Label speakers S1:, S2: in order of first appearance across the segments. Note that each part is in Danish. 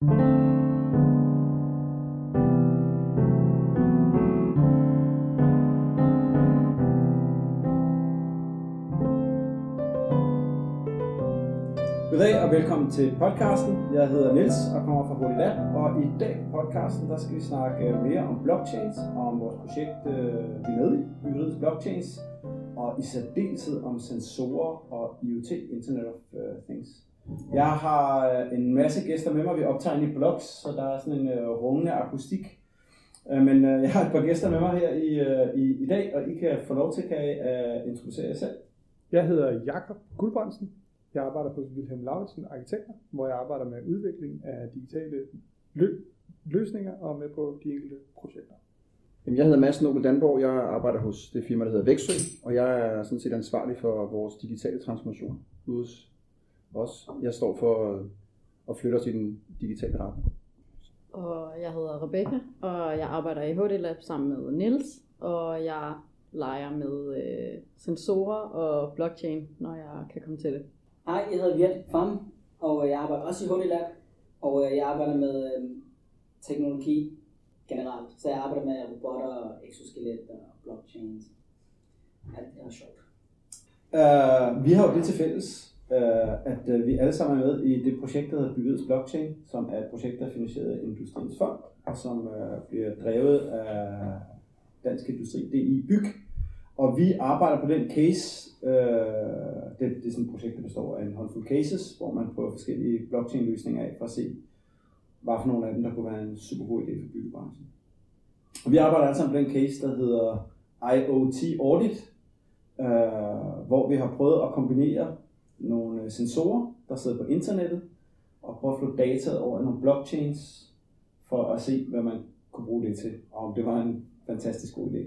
S1: Goddag og velkommen til podcasten. Jeg hedder Niels og kommer fra Hurtigt og i dag på podcasten der skal vi snakke mere om blockchains og om vores projekt, øh, vi er med i, byggeriets blockchains, og i særdeleshed om sensorer og IoT, Internet of øh, Things. Jeg har øh, en masse gæster med mig, vi optager ind i blogs, så der er sådan en rungende akustik. Men jeg har et par gæster med mig her i, i, i dag, og I kan få lov til at introducere jer selv.
S2: Jeg hedder Jakob Guldbrandsen, jeg arbejder på Wilhelm Lauritsen Arkitekter, hvor jeg arbejder med udvikling af digitale lø- løsninger og med på de enkelte projekter.
S3: Jeg hedder Mads Nobel Danborg, jeg arbejder hos det firma, der hedder Væksø, og jeg er sådan set ansvarlig for vores digitale transformation hos os. Jeg står for at flytte os i den digitale retning.
S4: Og jeg hedder Rebecca, og jeg arbejder i HD Lab sammen med Nils, og jeg leger med øh, sensorer og blockchain, når jeg kan komme til det.
S5: Hej, jeg hedder Viet Pham, og jeg arbejder også i HD Lab, og øh, jeg arbejder med øh, teknologi generelt. Så jeg arbejder med robotter, exoskelet og blockchains. Alt det er sjovt.
S1: Uh, vi har jo det til fælles, øh, at øh, vi alle sammen er med i det projekt, der hedder Byggets Blockchain, som er et projekt, der er finansieret af Industriens Fond, og som øh, bliver drevet af Dansk Industri, DI Byg. Og vi arbejder på den case, øh, det, det er sådan et projekt, der består af en håndfuld cases, hvor man prøver forskellige blockchain-løsninger af for at se, hvad for nogle af dem, der kunne være en super god idé for byggebranchen. Og vi arbejder altså på den case, der hedder IoT Audit, øh, hvor vi har prøvet at kombinere nogle øh, sensorer, der sidder på internettet, og prøve at flytte data over nogle blockchains, for at se, hvad man kunne bruge det til, og om det var en fantastisk god idé.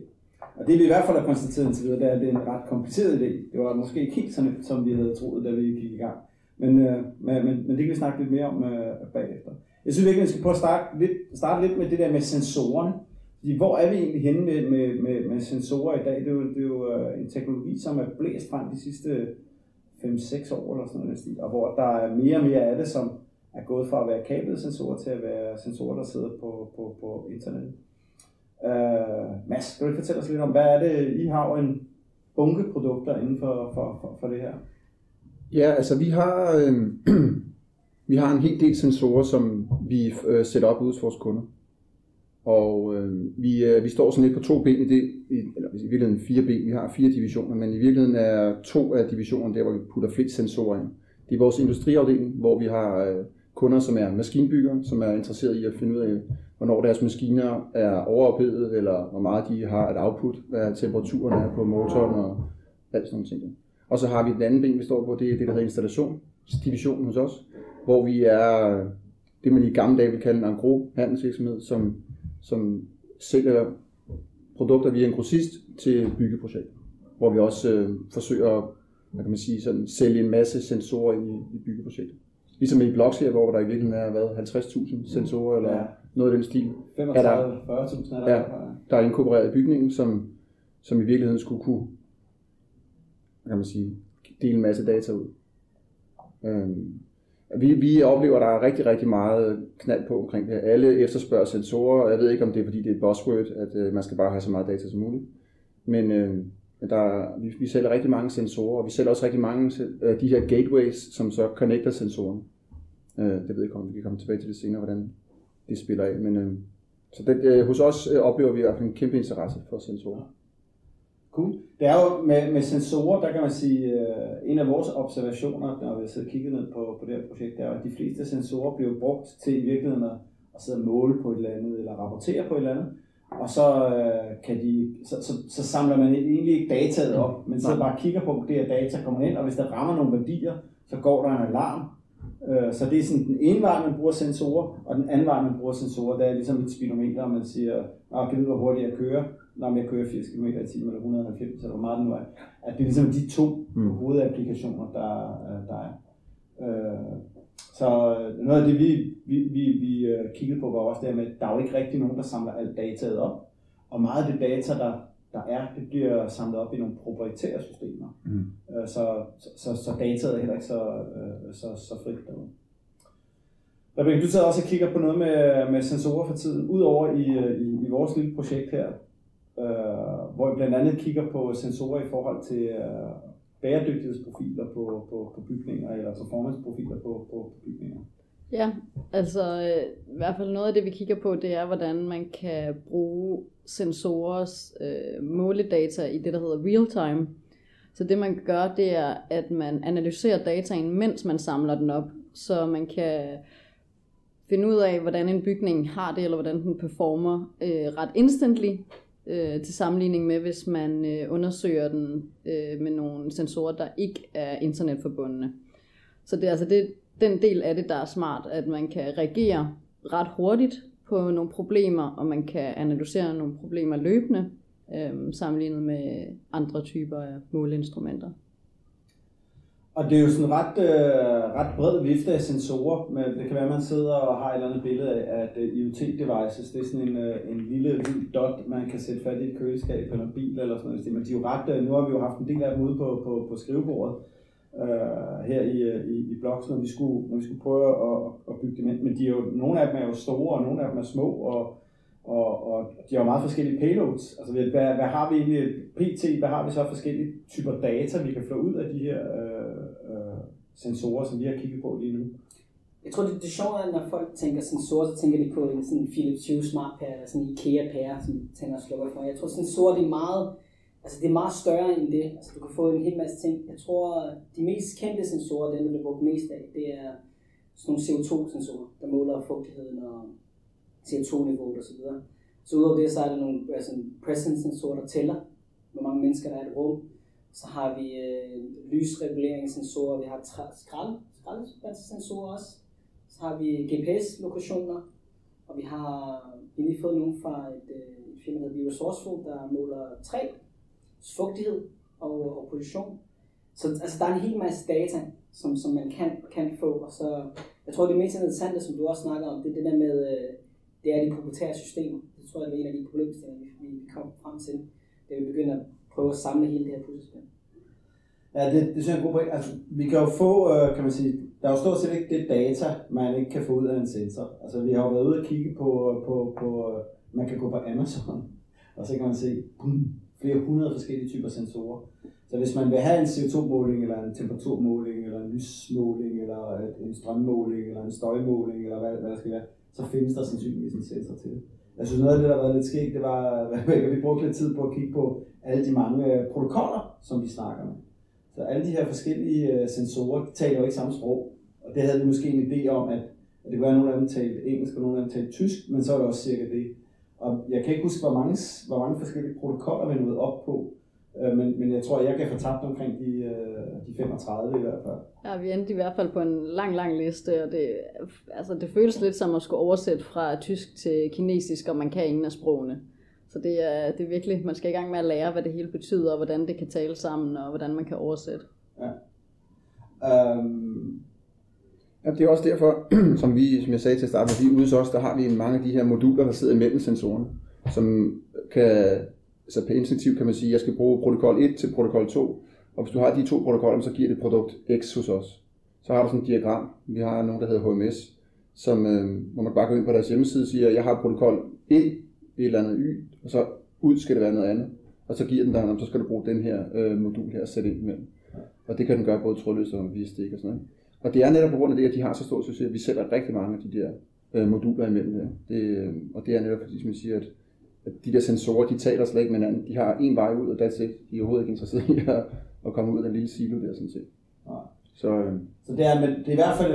S1: Og det vi i hvert fald har konstateret indtil videre, det er, at det er en ret kompliceret idé. Det var måske ikke helt sådan, som vi havde troet, da vi gik i gang. Men, øh, men, men det kan vi snakke lidt mere om øh, bagefter. Jeg synes virkelig, vi skal prøve at starte lidt, starte lidt med det der med sensorerne. Fordi hvor er vi egentlig henne med, med, med, med sensorer i dag? Det er jo, det er jo øh, en teknologi, som er blæst frem de sidste 5-6 år eller sådan noget stil, og hvor der er mere og mere af det, som er gået fra at være kablede sensorer til at være sensorer, der sidder på, på, på internettet. Uh, øh, Mads, kan du fortælle os lidt om, hvad er det, I har en bunke produkter inden for, for, for, for det her?
S3: Ja, altså vi har, øh, vi har en hel del sensorer, som vi øh, sætter op hos vores kunder. Og øh, vi, øh, vi står sådan lidt på to ben i det, i, eller i virkeligheden fire ben, vi har fire divisioner, men i virkeligheden er to af divisionerne der, hvor vi putter flest sensorer ind. Det er vores industriafdeling, hvor vi har øh, kunder, som er maskinbyggere, som er interesseret i at finde ud af, hvornår deres maskiner er overophedet, eller hvor meget de har et output, hvad temperaturen er på motoren og alt sådan noget. ting. Og så har vi den anden ben, vi står på, det er det, der hedder installationsdivisionen hos os, hvor vi er øh, det, man i gamle dage ville kalde en angro handelsvirksomhed, som, som sælger produkter via en grossist til byggeprojekter, hvor vi også øh, forsøger hvad kan man sige, sådan, sælge en masse sensorer ind i, i byggeprojekter. Ligesom i Blox her, hvor der i virkeligheden er været 50.000 sensorer eller ja. noget af den stil.
S1: 35-40.000 er der.
S3: Ja, der er inkorporeret i bygningen, som, som i virkeligheden skulle kunne kan man sige, dele en masse data ud. Øhm, vi, vi oplever, at der er rigtig, rigtig meget knald på omkring det. Alle efterspørger sensorer, og jeg ved ikke, om det er, fordi det er et buzzword, at øh, man skal bare have så meget data som muligt. Men øh, der, vi, vi sælger rigtig mange sensorer, og vi sælger også rigtig mange af de her gateways, som så connecter sensorerne. Øh, det ved jeg ikke, om vi kan komme tilbage til det senere, hvordan det spiller af. Men, øh, så det, øh, hos os øh, oplever vi i hvert fald en kæmpe interesse for sensorer.
S1: Cool. Det er jo med, med sensorer, der kan man sige, øh, en af vores observationer, når vi har siddet og kigget ned på, på det her projekt, er at de fleste sensorer bliver brugt til i virkeligheden at, at sidde og måle på et eller andet, eller rapportere på et eller andet. Og så, øh, kan de, så, så, så samler man egentlig ikke dataet op, men så bare kigger på, at det her data kommer ind, og hvis der rammer nogle værdier, så går der en alarm. Øh, så det er sådan den ene vej, man bruger sensorer, og den anden vej, man bruger sensorer, det er ligesom et speedometer, man siger, kan du vide, hvor hurtigt jeg kører, når jeg kører 80 km i timen eller 190, eller hvor meget det nu er. At det er ligesom de to mm. hovedapplikationer, der, der er. Øh, så øh, noget af det, vi, vi, vi, vi øh, kiggede på, var også det med, at der er jo ikke rigtig nogen, der samler alt dataet op. Og meget af det data, der, der er, det bliver samlet op i nogle proprietære systemer. Mm. Øh, så, så, så dataet er heller ikke så, så, så frit derude. Rebecca, du sidder også og kigger på noget med, med sensorer for tiden, udover i, øh, i, i vores lille projekt her, øh, hvor vi blandt andet kigger på sensorer i forhold til øh, bæredygtighedsprofiler på, på, på bygninger, eller performanceprofiler på, på, på bygninger.
S4: Ja, altså øh, i hvert fald noget af det, vi kigger på, det er, hvordan man kan bruge sensorers øh, måledata i det, der hedder real time. Så det man gør, det er, at man analyserer dataen, mens man samler den op, så man kan finde ud af, hvordan en bygning har det, eller hvordan den performer øh, ret instantly, øh, til sammenligning med, hvis man øh, undersøger den øh, med nogle sensorer, der ikke er internetforbundne. Så det er altså det, den del af det, der er smart, at man kan reagere ret hurtigt på nogle problemer, og man kan analysere nogle problemer løbende, øh, sammenlignet med andre typer af måleinstrumenter.
S1: Og det er jo sådan ret, øh, ret bred vifte af sensorer, men det kan være, at man sidder og har et eller andet billede af, at øh, IoT-devices, det er sådan en, øh, en lille hvid dot, man kan sætte fat i et køleskab eller en bil eller sådan noget. Men de er jo ret, øh, nu har vi jo haft en del af dem ude på, på, på skrivebordet øh, her i, øh, i, i Bloks, når vi skulle, når vi skulle prøve at, at bygge dem ind. Men de er jo, nogle af dem er jo store, og nogle af dem er små, og og, og de har jo meget forskellige payloads. Altså, hvad, hvad har vi egentlig, PT, hvad har vi så forskellige typer data, vi kan få ud af de her øh, øh, sensorer, som vi har kigget på lige nu?
S5: Jeg tror, det, det sjove er, når folk tænker sensorer, så tænker de på en sådan Philips Hue smart pære, eller sådan en IKEA pære, som tænder og slukker for. Jeg tror, sensorer det er meget, altså det er meget større end det. Altså, du kan få en hel masse ting. Jeg tror, de mest kendte sensorer, dem der bliver brugt mest af, det er sådan nogle CO2-sensorer, der måler fugtigheden og CO2-niveauet osv. Så, så udover det, så er der nogle altså, presence-sensorer, der tæller, hvor mange mennesker der er i et rum. Så har vi øh, lysreguleringssensorer, vi har skrald, skraldvandssensorer også. Så har vi GPS-lokationer, og vi har vi har lige fået nogle fra et, øh, et firma, der hedder Resourceful, der måler træ, fugtighed og, øh, og position. Så altså, der er en hel masse data, som, som man kan, kan få. Og så, jeg tror, det mest interessante, som du også snakker om, det er det der med, øh, det er de proprietære systemer. Det tror jeg er en af de problemstillinger, vi, vi kommer frem til, da vi begynder at prøve at samle hele det her puslespil.
S1: Ja, det, det synes jeg er en god point. Altså, vi kan jo få, øh, kan man sige, der er jo stort set ikke det data, man ikke kan få ud af en sensor. Altså, vi har jo været ude og kigge på, på, på øh, man kan gå på Amazon, og så kan man se boom, flere hundrede forskellige typer sensorer. Så hvis man vil have en CO2-måling, eller en temperaturmåling, eller en lysmåling, eller en strømmåling, eller en støjmåling, eller hvad, hvad der skal være, så findes der sandsynligvis en sensor til det. Jeg synes noget af det, der har været lidt skægt, det var, at vi brugte lidt tid på at kigge på alle de mange øh, protokoller, som vi snakker med. Så alle de her forskellige øh, sensorer taler jo ikke samme sprog. Og det havde vi måske en idé om, at, at det kunne være, at nogle af dem talte engelsk, og nogle af dem talte tysk, men så er det også cirka det. Og jeg kan ikke huske, hvor mange, hvor mange forskellige protokoller vi nåede op på. Øh, men, men jeg tror, jeg kan få tabt omkring de, øh, de 35 i hvert fald.
S4: Ja, vi endte i hvert fald på en lang, lang liste, og det, altså, det føles lidt som at skulle oversætte fra tysk til kinesisk, og man kan ingen af sprogene. Så det er, det er virkelig, man skal i gang med at lære, hvad det hele betyder, og hvordan det kan tale sammen, og hvordan man kan oversætte. Ja.
S3: Um... Ja, det er også derfor, som vi, som jeg sagde til at starte med, vi ude hos os, der har vi mange af de her moduler, der sidder imellem sensorerne, som kan så på instinktiv kan man sige, at jeg skal bruge protokol 1 til protokol 2, og hvis du har de to protokoller, så giver det produkt X hos os. Så har du sådan et diagram. Vi har nogen, der hedder HMS, som, øh, hvor man bare går ind på deres hjemmeside og siger, at jeg har protokol E, et eller andet Y, og så ud skal det være noget andet. Og så giver den dig, så skal du bruge den her øh, modul her at sætte ind imellem. Og det kan den gøre både trådløst og via stik og sådan noget. Og det er netop på grund af det, at de har så stor succes, at vi sælger rigtig mange af de der øh, moduler imellem der. Det, øh, og det er netop fordi, som jeg siger, at at de der sensorer, de taler slet ikke med hinanden. De har en vej ud, og that's it. De er overhovedet ikke interesseret i at, at komme ud af den lille silo der, sådan set. Ja.
S1: Så, øh. så det, er, men det er i hvert fald,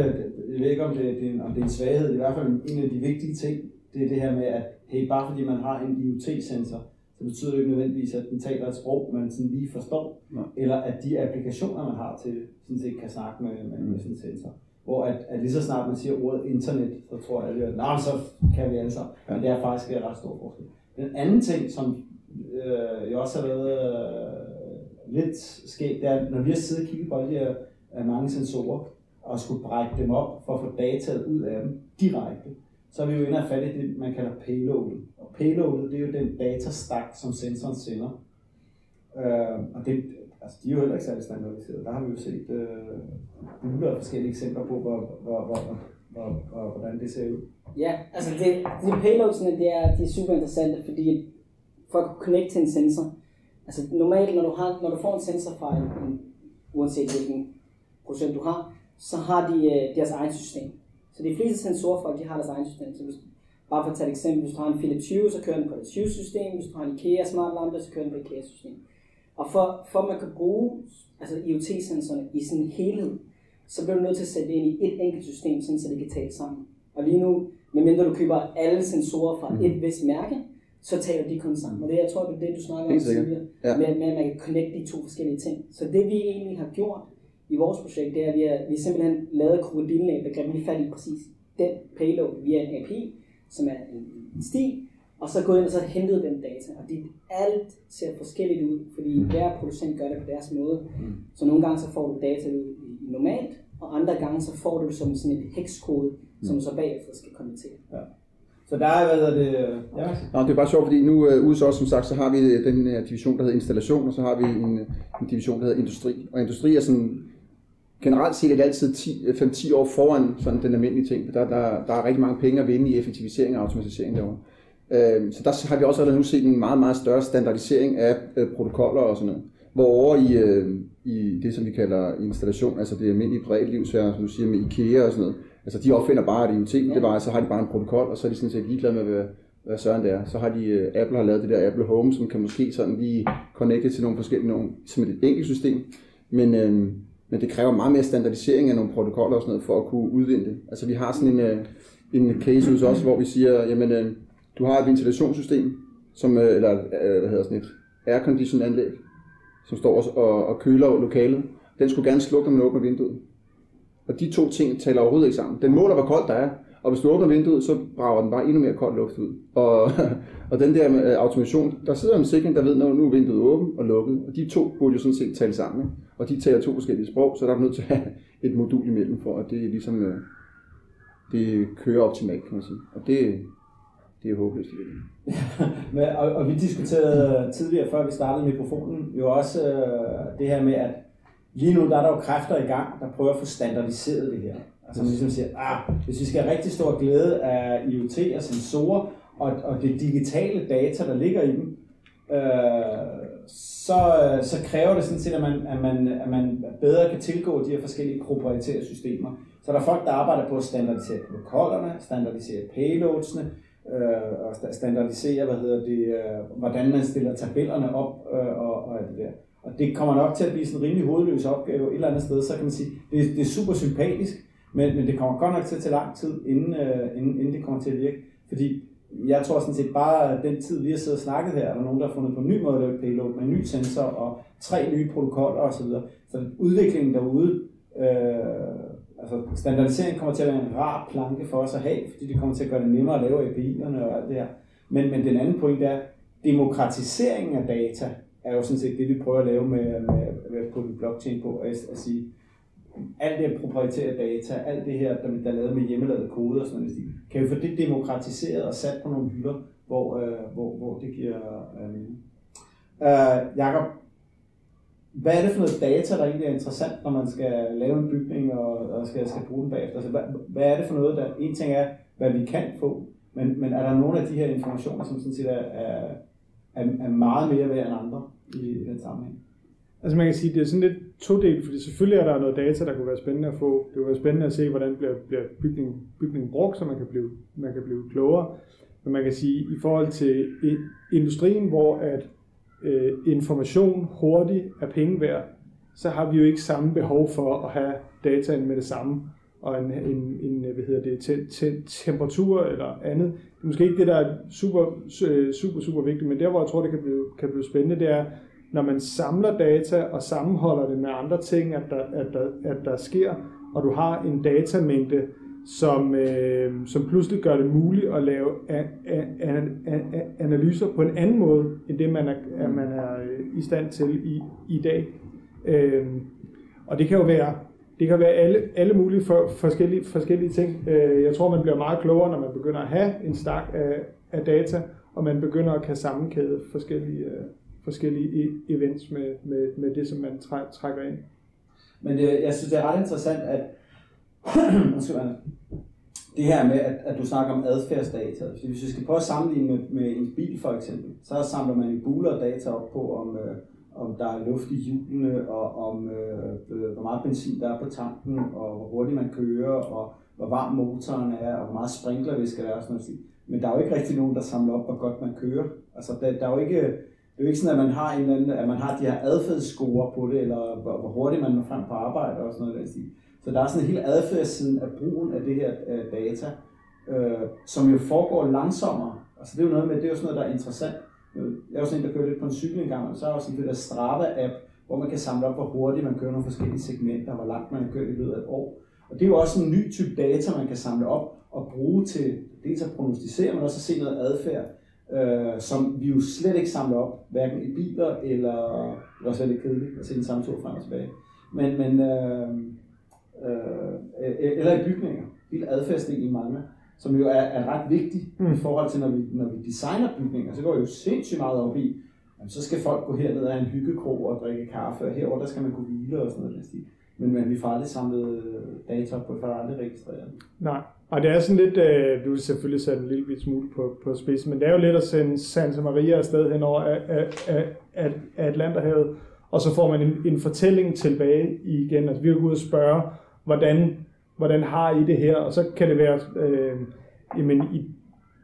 S1: jeg ved ikke om det, det, er, om det er en svaghed, det er i hvert fald en af de vigtige ting, det er det her med, at hey, bare fordi man har en IoT-sensor, så betyder det ikke nødvendigvis, at den taler et sprog, man sådan lige forstår, ja. eller at de applikationer, man har til sådan set kan snakke med, med, med sådan en sensor. Hvor at, at lige så snart man siger ordet internet, så tror jeg, at nej, så kan vi alle sammen. Ja. Men det er faktisk en ret stor forskel. Den anden ting, som øh, jeg også har været øh, lidt sket, det er, når vi har siddet og kigget på de her øh, mange sensorer, og skulle brække dem op for at få dataet ud af dem direkte, så er vi jo inde og fat i det, man kalder payloadet. Og payloadet, det er jo den datastak, som sensoren sender. Øh, og det, altså, de er jo heller ikke særlig standardiseret. Der har vi jo set øh, af forskellige eksempler på, hvor, hvor, hvor, hvor, hvor, hvordan det ser ud?
S5: Ja, altså det, de payloadsene, det er, de er super interessante, fordi for at kunne connecte til en sensor, altså normalt, når du, har, når du får en sensor fra en uanset hvilken procent du har, så har de øh, deres eget system. Så de fleste sensorfolk, de har deres eget system. Så hvis, bare for at tage et eksempel, hvis du har en Philips Hue, så kører den på et Hue-system. Hvis du har en IKEA smart lampe, så kører den på et IKEA-system. Og for, for at man kan bruge altså IoT-sensorerne i sin helhed, så bliver du nødt til at sætte det ind i et enkelt system, sådan så det kan tale sammen. Og lige nu, medmindre du køber alle sensorer fra et vist mærke, så taler de kun sammen. Og det, jeg tror, det er det, du snakker om tidligere,
S3: Ja.
S5: med, med, at man kan connecte de to forskellige ting. Så det, vi egentlig har gjort i vores projekt, det er, at vi har, vi har simpelthen lavet krokodillenæb, der greb lige fat i præcis den payload via en API, som er en, sti, og så gået ind og så hentet den data. Og det, alt ser forskelligt ud, fordi
S3: Mm.
S5: hver producent gør det på deres måde. Så nogle gange så får du data ud normalt, og andre gange så får du det som sådan et hexkode,
S3: Mm.
S5: som så bagefter skal konvertere.
S1: Så der er, hvad hedder det, ja,
S3: Nå, det er bare sjovt, fordi nu øh, ude os, som sagt, så har vi øh, den her division, der hedder installation, og så har vi en, øh, en division, der hedder industri. Og industri er sådan, generelt set er det altid 10, 5-10 år foran sådan den almindelige ting. Der, der, der er rigtig mange penge at vinde i effektivisering og automatisering derovre. Øh, så der har vi også allerede nu set en meget, meget større standardisering af øh, protokoller og sådan noget. Hvor over i, øh, i det, som vi kalder installation, altså det almindelige privatlivsfærd, som du siger med IKEA og sådan noget, altså de opfinder bare et IoT, det var, så har de bare en protokol, og så er de sådan set ligeglade med, hvad, hvad søren det er. Så har de, øh, Apple har lavet det der Apple Home, som kan måske sådan lige connecte til nogle forskellige, nogle, som et enkelt system, men, øh, men det kræver meget mere standardisering af nogle protokoller og sådan noget, for at kunne udvinde det. Altså vi har sådan en, øh, en case hos os, hvor vi siger, jamen øh, du har et ventilationssystem, som, øh, eller øh, hvad hedder sådan et aircondition anlæg, som står og, og, og køler lokalet. Den skulle gerne slukke, når man åbner vinduet. Og de to ting taler overhovedet ikke sammen. Den måler, hvor koldt der er, og hvis du åbner vinduet, så brager den bare endnu mere kold luft ud. Og, og den der med øh, automation, der sidder en sikring, der ved, når nu er vinduet åbent og lukket. Og de to burde jo sådan set tale sammen. Ikke? Og de taler to forskellige sprog, så der er nødt til at have et modul imellem, for at det ligesom øh, det kører optimalt, kan man sige. Og det, det er håbløst.
S1: Men, og, og vi diskuterede tidligere, før vi startede mikrofonen, jo også øh, det her med, at lige nu der er der jo kræfter i gang, der prøver at få standardiseret det her. Altså man ligesom siger, ah, hvis vi skal have rigtig stor glæde af IoT og sensorer, og, og det digitale data, der ligger i dem, øh, så, så kræver det sådan set, at man, at, man, at man bedre kan tilgå de her forskellige proprietære systemer. Så der er folk, der arbejder på at standardisere protokollerne, standardisere payloadsene, øh, og standardisere, hvad hedder det, øh, hvordan man stiller tabellerne op øh, og, og alt det der. Og det kommer nok til at blive sådan en rimelig hovedløs opgave et eller andet sted, så kan man sige, det, det er super sympatisk, men, men det kommer godt nok til at tage lang tid, inden, øh, inden, inden det kommer til at virke. Fordi jeg tror sådan set bare, at den tid, vi har siddet og snakket her, er der nogen, der har fundet på en ny måde at lave payload med en ny sensor og tre nye protokoller osv. Så udviklingen derude, øh, altså standardisering kommer til at være en rar planke for os at have, fordi det kommer til at gøre det nemmere at lave API'erne og alt det her. Men, men den anden point er, demokratiseringen af data er jo sådan set det, vi prøver at lave med, med, med på blockchain på, at, at sige, alt det proprietære data, alt det her, der, der er lavet med hjemmelavet kode og sådan noget, kan vi få det demokratiseret og sat på nogle hylder, hvor, øh, hvor, hvor det giver øh, mening. Øh, Jakob, hvad er det for noget data, der egentlig er interessant, når man skal lave en bygning og, og skal, skal bruge den bagefter? Altså, hvad, hvad er det for noget, der... En ting er, hvad vi kan få, men, men er der nogle af de her informationer, som sådan set er, er, er, er meget mere værd end andre i den sammenhæng?
S2: Altså man kan sige, det er sådan lidt todelt, fordi selvfølgelig er der noget data, der kunne være spændende at få. Det kunne være spændende at se, hvordan bliver, bliver bygningen, bygningen brugt, så man kan, blive, man kan blive klogere. Men man kan sige, i forhold til industrien, hvor at øh, information hurtigt er penge værd, så har vi jo ikke samme behov for at have dataen med det samme og en, en, en hvad hedder det, te, te, temperatur eller andet. Det er måske ikke det, der er super, øh, super, super vigtigt, men der, hvor jeg tror, det kan blive, kan blive spændende, det er, når man samler data og sammenholder det med andre ting, at der, at der, at der sker, og du har en datamængde, som, øh, som pludselig gør det muligt at lave a, a, a, a, analyser på en anden måde, end det man er, at man er øh, i stand til i, i dag. Øh, og det kan jo være, det kan være alle, alle mulige for, forskellige, forskellige ting. Øh, jeg tror, man bliver meget klogere, når man begynder at have en stak af, af data, og man begynder at kan sammenkæde forskellige, øh, forskellige e- events med, med, med det, som man træ, trækker ind.
S1: Men det, jeg synes, det er ret interessant, at, det her med, at, at du snakker om adfærdsdata. Hvis vi skal prøve at sammenligne med, med en bil for eksempel, så samler man en buler data op på, om, øh, om der er luft i hjulene, og om øh, øh, hvor meget benzin der er på tanken, og hvor hurtigt man kører, og hvor varm motoren er, og hvor meget sprinklervæske der er og sådan noget. Men der er jo ikke rigtig nogen, der samler op, hvor godt man kører. Altså, der, der er jo ikke, det er jo ikke sådan, at man har en eller anden, at man har de her adfærdsscore på det, eller hvor, hvor hurtigt man når frem på arbejde og sådan noget. Der så der er sådan en hel adfærdssiden af brugen af det her øh, data, øh, som jo foregår langsommere. Altså det er jo noget med, det er jo sådan noget, der er interessant. Jeg er også en, der kører lidt på en cykel en gang, og så er også også det der Strava-app, hvor man kan samle op, hvor hurtigt man kører nogle forskellige segmenter, hvor langt man har kørt i løbet af et år. Og det er jo også en ny type data, man kan samle op og bruge til dels at prognostisere, men også at se noget adfærd, øh, som vi jo slet ikke samler op, hverken i biler eller, det er også lidt kedeligt at se den samme tur frem og tilbage. Men, men øh, øh, eller i bygninger, helt adfærdsdel i mange, som jo er, er ret vigtig mm. i forhold til, når vi, når vi designer bygninger, så går det jo sindssygt meget op i, jamen, så skal folk gå herned af en hyggekrog og drikke kaffe, og herover der skal man kunne hvile og sådan noget. Men, men vi får aldrig samlet øh, data på, for aldrig registreret.
S2: Nej, og det er sådan lidt, øh, du vil selvfølgelig sætte en lille smule på, på spidsen, men det er jo lidt at sende Santa Maria afsted hen over af, af, af, af Atlanterhavet, og så får man en, en fortælling tilbage igen. Altså vi har ud og spørge, hvordan, hvordan har I det her? Og så kan det være, øh, jamen i,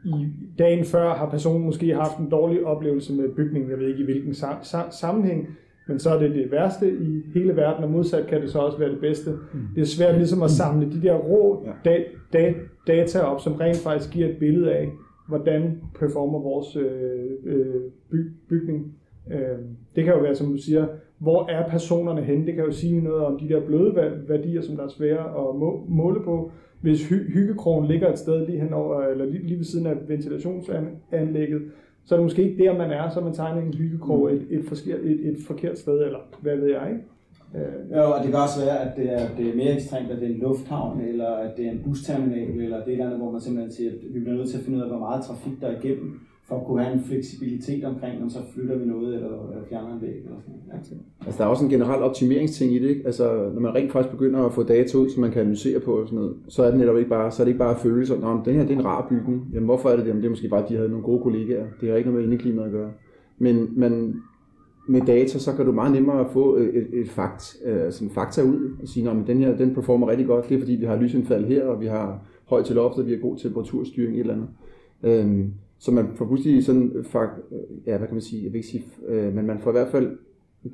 S2: i dagen før har personen måske haft en dårlig oplevelse med bygningen, jeg ved ikke i hvilken sa- sa- sammenhæng, men så er det det værste i hele verden, og modsat kan det så også være det bedste. Mm. Det er svært ligesom at samle de der rå da- da- data op, som rent faktisk giver et billede af, hvordan performer vores øh, øh, by- bygning. Øh, det kan jo være, som du siger, hvor er personerne henne? Det kan jo sige noget om de der bløde værdier, som der er svære at måle på. Hvis hy- hyggekrogen ligger et sted lige, henover, eller lige, lige ved siden af ventilationsanlægget, så er det måske ikke der, man er, så man tegner en hyggekrog et, et, forkert, et, et forkert sted, eller hvad ved jeg, ikke? Øh.
S1: Ja, og det kan også være, at det er, det er mere ekstremt, at det er en lufthavn, eller at det er en busterminal, eller det er et eller andet, hvor man simpelthen siger, at vi bliver nødt til at finde ud af, hvor meget trafik der er igennem, for at kunne have en fleksibilitet omkring, om så flytter vi noget, eller, eller fjerner en væg, eller sådan noget.
S3: Ja. Altså der er også en generel optimeringsting i det, ikke? Altså når man rent faktisk begynder at få data ud, som man kan analysere på og sådan noget, så er det netop ikke bare, så er det ikke bare følelser, Nå, den her det er en rar bygning. Jamen hvorfor er det det? Jamen det er måske bare, at de havde nogle gode kollegaer. Det har ikke noget med indeklimaet at gøre. Men man, med data, så kan du meget nemmere få et, et fakt, øh, altså en fakta ud og sige, at den her den performer rigtig godt. Det er fordi, vi har lysindfald her, og vi har højt til loftet, vi har god temperaturstyring, et eller andet. Øhm, så man får pludselig sådan, ja, hvad kan man sige, jeg vil ikke sige, øh, men man får i hvert fald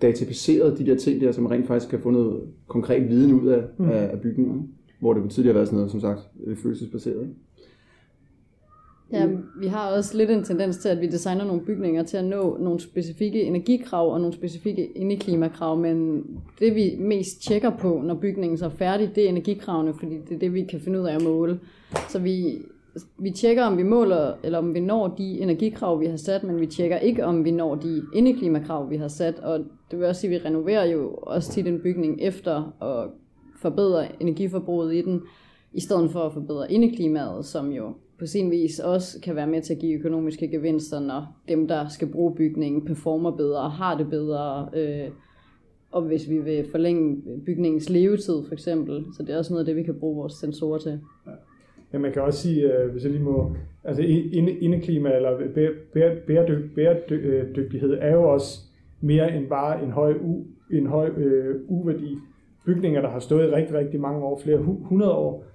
S3: dataficeret de der ting der, som rent faktisk kan få noget konkret viden ud af, mm. af, af bygningen, hvor det tidligere har været sådan noget, som sagt, øh, følelsesbaseret. Ikke?
S4: Ja, vi har også lidt en tendens til, at vi designer nogle bygninger til at nå nogle specifikke energikrav og nogle specifikke indeklimakrav, men det vi mest tjekker på, når bygningen så er færdig, det er energikravene, fordi det er det, vi kan finde ud af at måle. Så vi, vi tjekker, om vi måler, eller om vi når de energikrav, vi har sat, men vi tjekker ikke, om vi når de indeklimakrav, vi har sat. Og det vil også sige, at vi renoverer jo også til en bygning efter at forbedre energiforbruget i den, i stedet for at forbedre indeklimaet, som jo på sin vis også kan være med til at give økonomiske gevinster, når dem, der skal bruge bygningen, performer bedre, har det bedre, øh, og hvis vi vil forlænge bygningens levetid for eksempel. Så det er også noget af det, vi kan bruge vores sensorer til. Ja.
S2: Men man kan også sige, øh, hvis jeg lige må, altså indeklima eller bæredygtighed øh, er jo også mere end bare en høj, u, en høj øh, uværdi. Bygninger, der har stået i rigtig, rigtig mange år, flere hundrede år,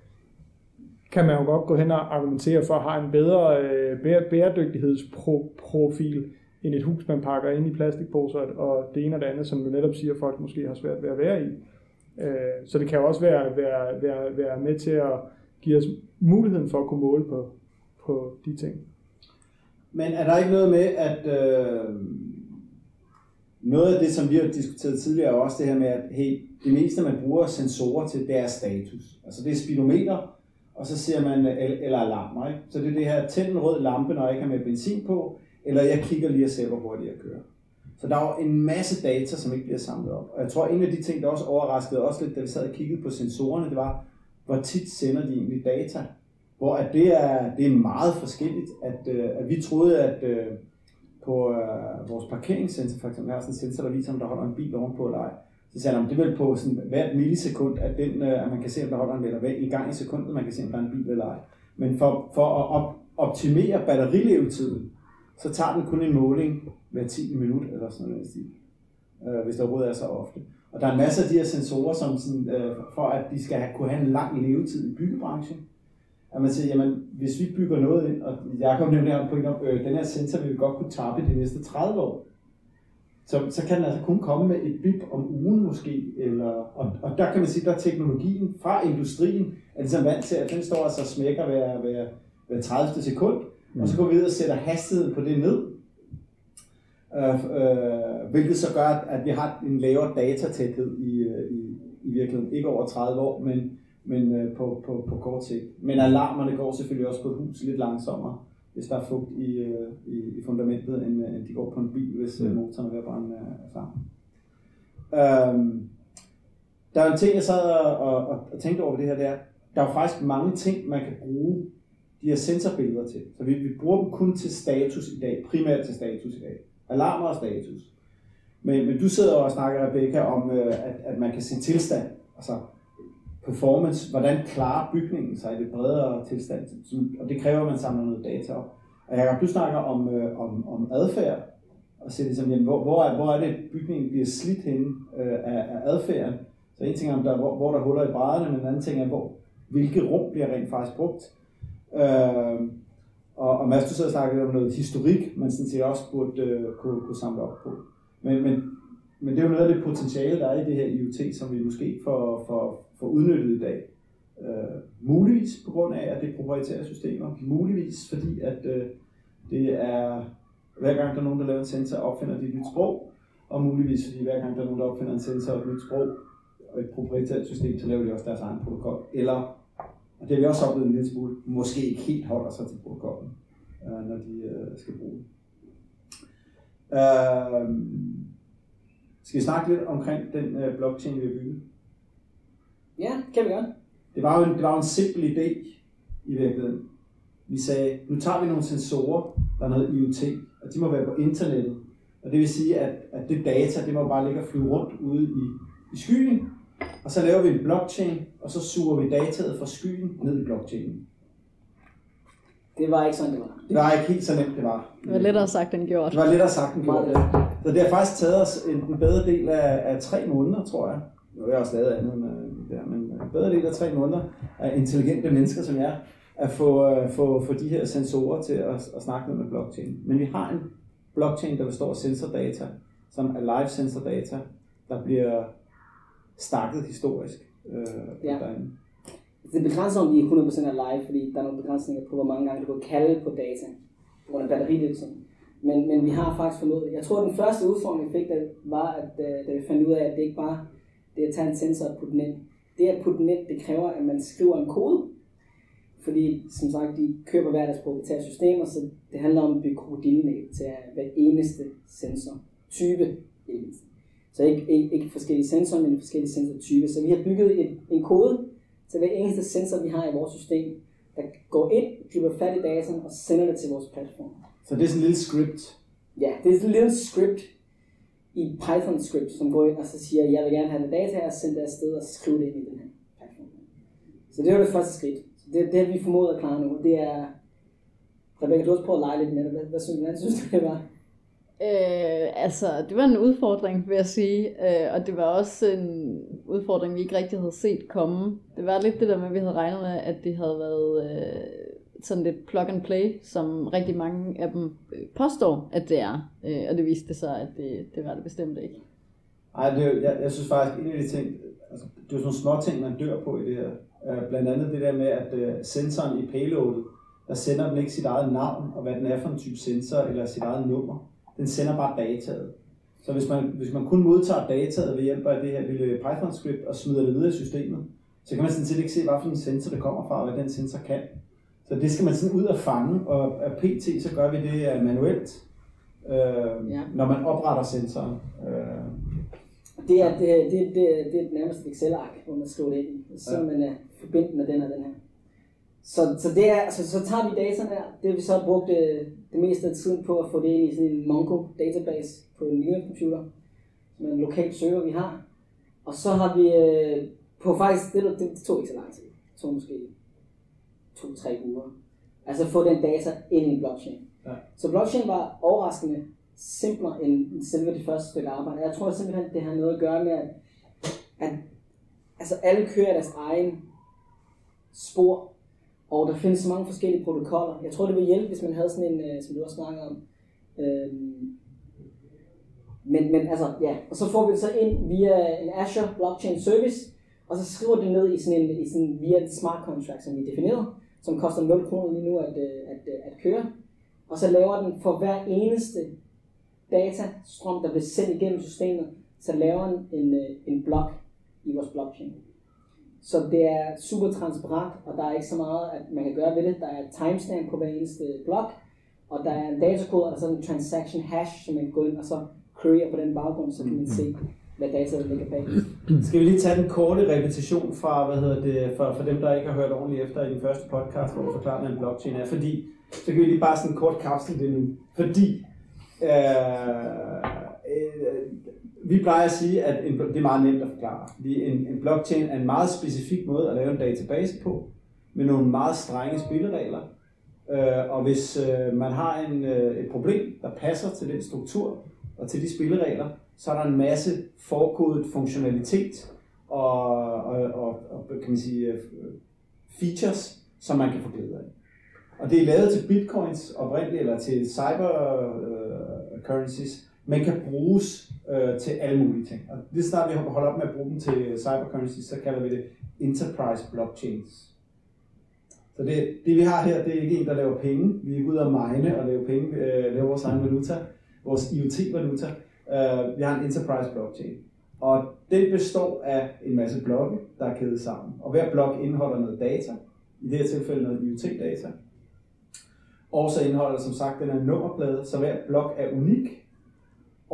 S2: kan man jo godt gå hen og argumentere for at have en bedre øh, bæredygtighedsprofil end et hus, man pakker ind i plastikposer og det ene og det andet, som du netop siger, folk måske har svært ved at være i. Øh, så det kan jo også være, være, være, være med til at give os muligheden for at kunne måle på, på de ting.
S1: Men er der ikke noget med, at øh, noget af det, som vi har diskuteret tidligere, er også det her med, at hey, det meste, man bruger sensorer til, det er status. Altså det er speedometer, og så ser man, eller alarmer. Ikke? Så det er det her, tænd en rød lampe, når jeg ikke har med benzin på, eller jeg kigger lige og ser, hvor hurtigt jeg kører. Så der er jo en masse data, som ikke bliver samlet op. Og jeg tror, en af de ting, der også overraskede os lidt, da vi sad og kiggede på sensorerne, det var, hvor tit sender de egentlig data. Hvor at det, er, det er meget forskelligt. At, øh, at vi troede, at øh, på øh, vores parkeringssensor, for eksempel, her er sådan en sensor, der viser, om der holder en bil ovenpå eller ej. Så sagde han, det er vel på sådan hvert millisekund, at, den, øh, at man kan se, om der holder en eller hvad, i gang i sekundet, man kan se, om der er en bil eller ej. Men for, for at op, optimere batterilevetiden, så tager den kun en måling hver 10 minut eller sådan noget, øh, hvis der overhovedet er så ofte. Og der er en masse af de her sensorer, som sådan, øh, for at de skal have, kunne have en lang levetid i byggebranchen, at man siger, jamen, hvis vi bygger noget ind, og jo nævne her på en øh, den her sensor vil vi godt kunne tappe de næste 30 år. Så, så kan den altså kun komme med et bip om ugen måske, eller, og, og der kan man sige, der er teknologien fra industrien, er ligesom vant til, at den står altså og smækker hver, hver, hver 30. sekund, mm. og så går vi ud og sætter hastigheden på det ned, øh, øh, hvilket så gør, at vi har en lavere datatæthed i, øh, i, i virkeligheden. Ikke over 30 år, men, men øh, på, på, på kort sigt. Men alarmerne går selvfølgelig også på et hus lidt langsommere, hvis der er fugt i, øh, i, i fundamentet, end, end de går på en bil, hvis mm. motoren er ved at brænde sammen. Øhm, der er en ting, jeg sad og, og, og tænkte over det her, der. der er jo faktisk mange ting, man kan bruge de her sensorbilleder til. Så vi, vi bruger dem kun til status i dag, primært til status i dag alarmer og status. Men, men du sidder og snakker, Rebecca, om, øh, at, at man kan se tilstand, altså performance, hvordan klarer bygningen sig i det bredere tilstand, og det kræver, at man samler noget data op. Og Jacob, du snakker om, øh, om, om adfærd, og se ligesom, jamen, hvor, hvor, er, hvor er det, bygningen bliver slidt henne øh, af, af adfærden. Så en ting er, om der, hvor, hvor der huller i brædderne, men en anden ting er, hvor, hvilke rum bliver rent faktisk brugt. Øh, og, og Mads, du sidder og om noget historik, man sådan set også burde øh, kunne, kunne samle op på. Men, men, men det er jo noget af det potentiale, der er i det her IoT, som vi måske får, får, får udnyttet i dag. Øh, muligvis på grund af, at det er proprietære systemer. Muligvis fordi, at øh, det er hver gang der er nogen, der laver en sensor, opfinder de et nyt sprog. Og muligvis fordi hver gang der er nogen, der opfinder en sensor og et nyt sprog og et proprietært system, så laver de også deres egen protokol. Eller og det har vi også oplevet en lille smule, måske ikke helt holder sig til protokollen, øh, når de øh, skal bruge. Øh, skal vi snakke lidt omkring den øh, blockchain, vi har bygget?
S5: Ja, kan vi godt.
S1: Det var jo en, det var jo en simpel idé i virkeligheden. Vi sagde, nu tager vi nogle sensorer, der er noget IoT, og de må være på internettet. Og det vil sige, at, at det data, det må bare ligge og flyve rundt ude i, i skyen, og så laver vi en blockchain, og så suger vi dataet fra skyen ned i blockchainen.
S5: Det var ikke sådan, det var.
S1: Det var ikke helt så nemt, det var.
S4: Det var lettere sagt end gjort.
S1: Det var lettere sagt end gjort, ja. Så det har faktisk taget os en, en bedre del af, af tre måneder, tror jeg. Nu er jeg også lavet andet med det her, men en bedre del af tre måneder af intelligente mennesker som jeg, at få, uh, få, få de her sensorer til at, at snakke med blockchain. Men vi har en blockchain, der består af sensordata, som er live sensordata, der bliver stakket historisk øh, ja. derinde.
S5: Det begrænser, om vi er 100% er live, fordi der er nogle begrænsninger på, hvor mange gange du kan kalde på data på grund af batteriledelsen. Men, men vi har faktisk ud Jeg tror, at den første udfordring, vi fik, der var, at øh, da vi fandt ud af, at det ikke bare det at tage en sensor og putte den ind. Det at putte den ind, det kræver, at man skriver en kode. Fordi, som sagt, de køber hver deres proprietære systemer, så det handler om at bygge krokodillenæb til hver eneste sensor. Type. Så ikke, ikke, ikke forskellige sensorer, men forskellige sensortyper. Så vi har bygget et, en kode til hver eneste sensor, vi har i vores system, der går ind, griber fat i dataen og sender det til vores platform.
S1: Så det er sådan en lille script?
S5: Ja, det er sådan en lille script i Python script, som går ind og så siger, jeg vil gerne have det data her, send det afsted og skrive det ind i den her platform. Så det var det første skridt. Så det, det har vi formået at klare nu, det er Rebecca, du har også prøvet at lege lidt med det. Hvad, hvad synes hvad synes du det var?
S4: Øh, altså, det var en udfordring, vil jeg sige. Øh, og det var også en udfordring, vi ikke rigtig havde set komme. Det var lidt det der med, at vi havde regnet med, at det havde været øh, sådan lidt plug and play, som rigtig mange af dem øh, påstår, at det er. Øh, og det viste sig, at det, det var det bestemt ikke.
S1: Nej, det, jeg, jeg synes faktisk, en af de ting, altså, det er sådan nogle små ting, man dør på i det her. Øh, blandt andet det der med, at øh, sensoren i payloadet, der sender den ikke sit eget navn, og hvad den er for en type sensor, eller sit eget nummer den sender bare dataet. Så hvis man, hvis man kun modtager dataet ved hjælp af det her lille Python-script og smider det videre i systemet, så kan man sådan set ikke se, hvad for en sensor det kommer fra, og hvad den sensor kan. Så det skal man sådan ud og fange, og PT så gør vi det manuelt, øh, ja. når man opretter sensoren. Øh.
S5: Det er, det, det, det, det er nærmest et Excel-ark, hvor man skriver det ind, så ja. man er forbindet med den og den her. Så, så, det er, altså, så tager vi data der, det har vi så brugt øh, det meste af tiden på at få det ind i sådan en Mongo database på en Linux computer, som er en lokal server, vi har. Og så har vi øh, på faktisk, det, det, det tog ikke så lang tid. Det tog måske to-tre uger. Altså få den data ind i en blockchain.
S1: Ja.
S5: Så blockchain var overraskende simplere end selve det første stykke arbejde. Jeg tror simpelthen, det har noget at gøre med, at, at altså alle kører deres egen spor, og der findes så mange forskellige protokoller. Jeg tror, det ville hjælpe, hvis man havde sådan en, øh, som du også snakker om. Øhm, men, men altså, ja, og så får vi det så ind via en Azure Blockchain Service, og så skriver det ned i sådan en, i sådan, via et smart contract, som vi definerede, som koster 0 kroner lige nu at, øh, at, øh, at køre. Og så laver den for hver eneste datastrøm, der bliver sendt igennem systemet, så laver den en, en blok i vores blockchain. Så det er super transparent, og der er ikke så meget, at man kan gøre ved det. Der er timestamp på hver eneste blok, og der er en datakode, og der er sådan en transaction hash, som man kan gå ind og så query på den baggrund, så kan man se, hvad data der ligger bag.
S1: Skal vi lige tage den korte repetition fra, hvad hedder det, for, for dem, der ikke har hørt ordentligt efter i den første podcast, hvor vi forklarer, hvad en blockchain er. Fordi, så kan vi lige bare sådan en kort kapsel det nu. Fordi, øh, vi plejer at sige, at en, det er meget nemt at forklare. Fordi en, en blockchain er en meget specifik måde at lave en database på, med nogle meget strenge spilleregler. Øh, og hvis øh, man har en, øh, et problem, der passer til den struktur og til de spilleregler, så er der en masse forkodet funktionalitet og, og, og, og kan man sige, øh, features, som man kan få glæde af. Og det er lavet til bitcoins oprindeligt, eller til cyber øh, currencies, men kan bruges øh, til alle mulige ting. Og det snart vi holder op med at bruge dem til cybercurrency, så kalder vi det enterprise blockchains. Så det, det vi har her, det er ikke en, der laver penge. Vi er ikke ude at mine og lave penge, øh, lave vores egen valuta, vores IoT-valuta. Øh, vi har en enterprise blockchain. Og den består af en masse blokke, der er kædet sammen. Og hver blok indeholder noget data. I det her tilfælde noget IoT-data. Og så indeholder som sagt den her nummerplade, så hver blok er unik.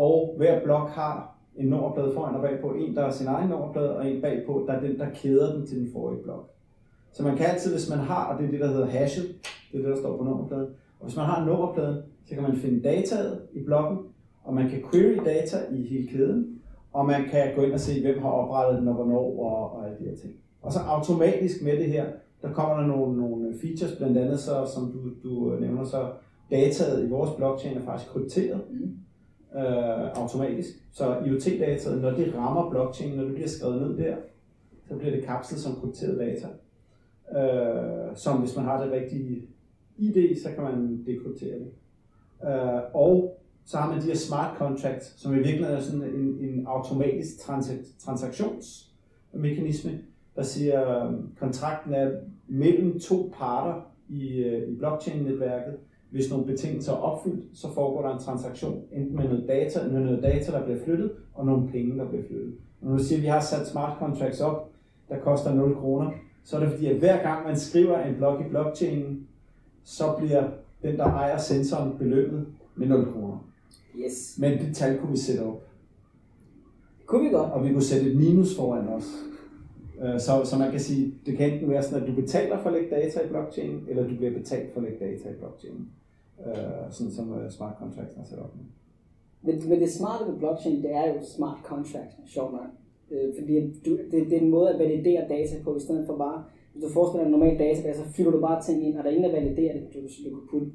S1: Og hver blok har en nummerplade foran og bagpå. En, der er sin egen nummerplade, og en bagpå, der er den, der kæder den til den forrige blok. Så man kan altid, hvis man har, og det er det, der hedder hashet, det er det, der står på nummerpladen. Og hvis man har nummerpladen, så kan man finde dataet i blokken, og man kan query data i hele kæden, og man kan gå ind og se, hvem har oprettet den, og hvornår, og, og alle de her ting. Og så automatisk med det her, der kommer der nogle, nogle features, blandt andet så, som du, du nævner, så dataet i vores blockchain er faktisk krypteret
S5: Mm
S1: øh, automatisk. Så IoT-dataet, når det rammer blockchain, når det bliver skrevet ned der, så bliver det kapslet som krypteret data. Øh, som hvis man har det rigtige ID, så kan man dekryptere det. Øh, og så har man de her smart contracts, som i virkeligheden er sådan en, en automatisk trans- transaktionsmekanisme, der siger, at kontrakten er mellem to parter i, øh, i blockchain-netværket. Hvis nogle betingelser er opfyldt, så foregår der en transaktion, enten med noget data, med noget data, der bliver flyttet, og nogle penge, der bliver flyttet. Når du siger, at vi har sat smart contracts op, der koster 0 kroner, så er det fordi, at hver gang man skriver en blok i blockchainen, så bliver den, der ejer sensoren, belønnet med 0 kroner.
S5: Yes.
S1: Men det tal kunne vi sætte op,
S5: Kunne vi godt.
S1: og vi kunne sætte et minus foran os. Øh, så, så man kan sige, det kan enten være sådan, at du betaler for at lægge data i blockchain, eller du bliver betalt for at lægge data i blockchain. Øh, Sådan som øh, smart contracts er sat op nu.
S5: Men, men det smarte ved blockchain, det er jo smart contract, sjovt nok. Øh, fordi du, det, det, er en måde at validere data på, i stedet for bare, hvis du forestiller dig en normal database, så fylder du bare ting ind, og der er ingen, der validerer det. Du, du kan putte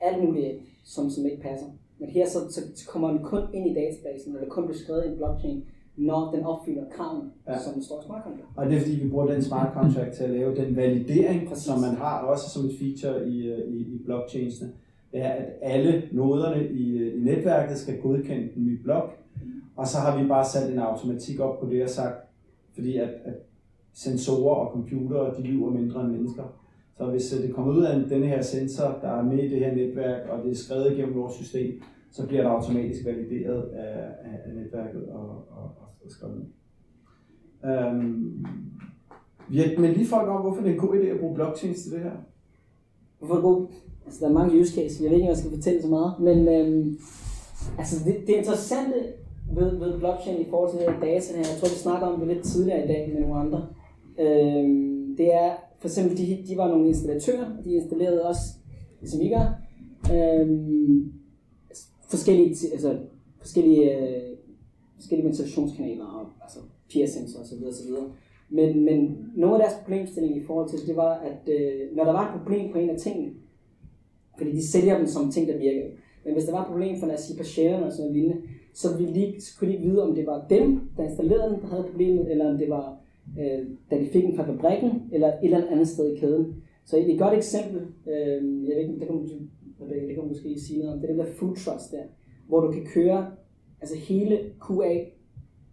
S5: alt muligt ind, som, som ikke passer. Men her så, så, så kommer den kun ind i databasen, eller kun bliver skrevet i en blockchain, når den opfylder kravene,
S1: Ja.
S5: som står smart contract.
S1: Og det er fordi, vi bruger den smart contract til at lave den validering,
S5: Præcis.
S1: som man har også som et feature i, øh, i, i blockchainsene. Det er, at alle noderne i, øh, i netværket skal godkende den nye blok, og så har vi bare sat en automatik op på det og sagt, fordi at, at sensorer og computere, de lyver mindre end mennesker. Så hvis øh, det kommer ud af denne her sensor, der er med i det her netværk, og det er skrevet igennem vores system, så bliver det automatisk valideret af, af, netværket og, og, og skrevet ned. Øhm, vi har, med lige folk om, hvorfor det er en god idé at bruge blockchain til det her.
S5: Hvorfor er det god? Altså, der er mange use cases. Jeg ved ikke, om jeg skal fortælle så meget. Men øhm, altså, det, det interessante ved, ved blockchain i forhold til det her data her, jeg tror, vi snakker om det lidt tidligere i dag med nogle andre, øhm, det er for eksempel, de, de var nogle installatører, de installerede også, som vi gør, øhm, forskellige, altså, forskellige øh, forskellige ventilationskanaler og altså piercings og så videre, så videre. Men, men nogle af deres problemstillinger i forhold til det, var, at øh, når der var et problem på en af tingene, fordi de sælger dem som ting, der virker. Men hvis der var et problem for, lad os sige, patienterne og sådan noget lignende, så, ville de, så kunne de ikke vide, om det var dem, der installerede den, der havde problemet, eller om det var, øh, da de fik den fra fabrikken, eller et eller andet sted i kæden. Så et godt eksempel, øh, jeg ved ikke, det kan, det, det kan måske sige noget om, det er den der food trust der, hvor du kan køre altså hele QA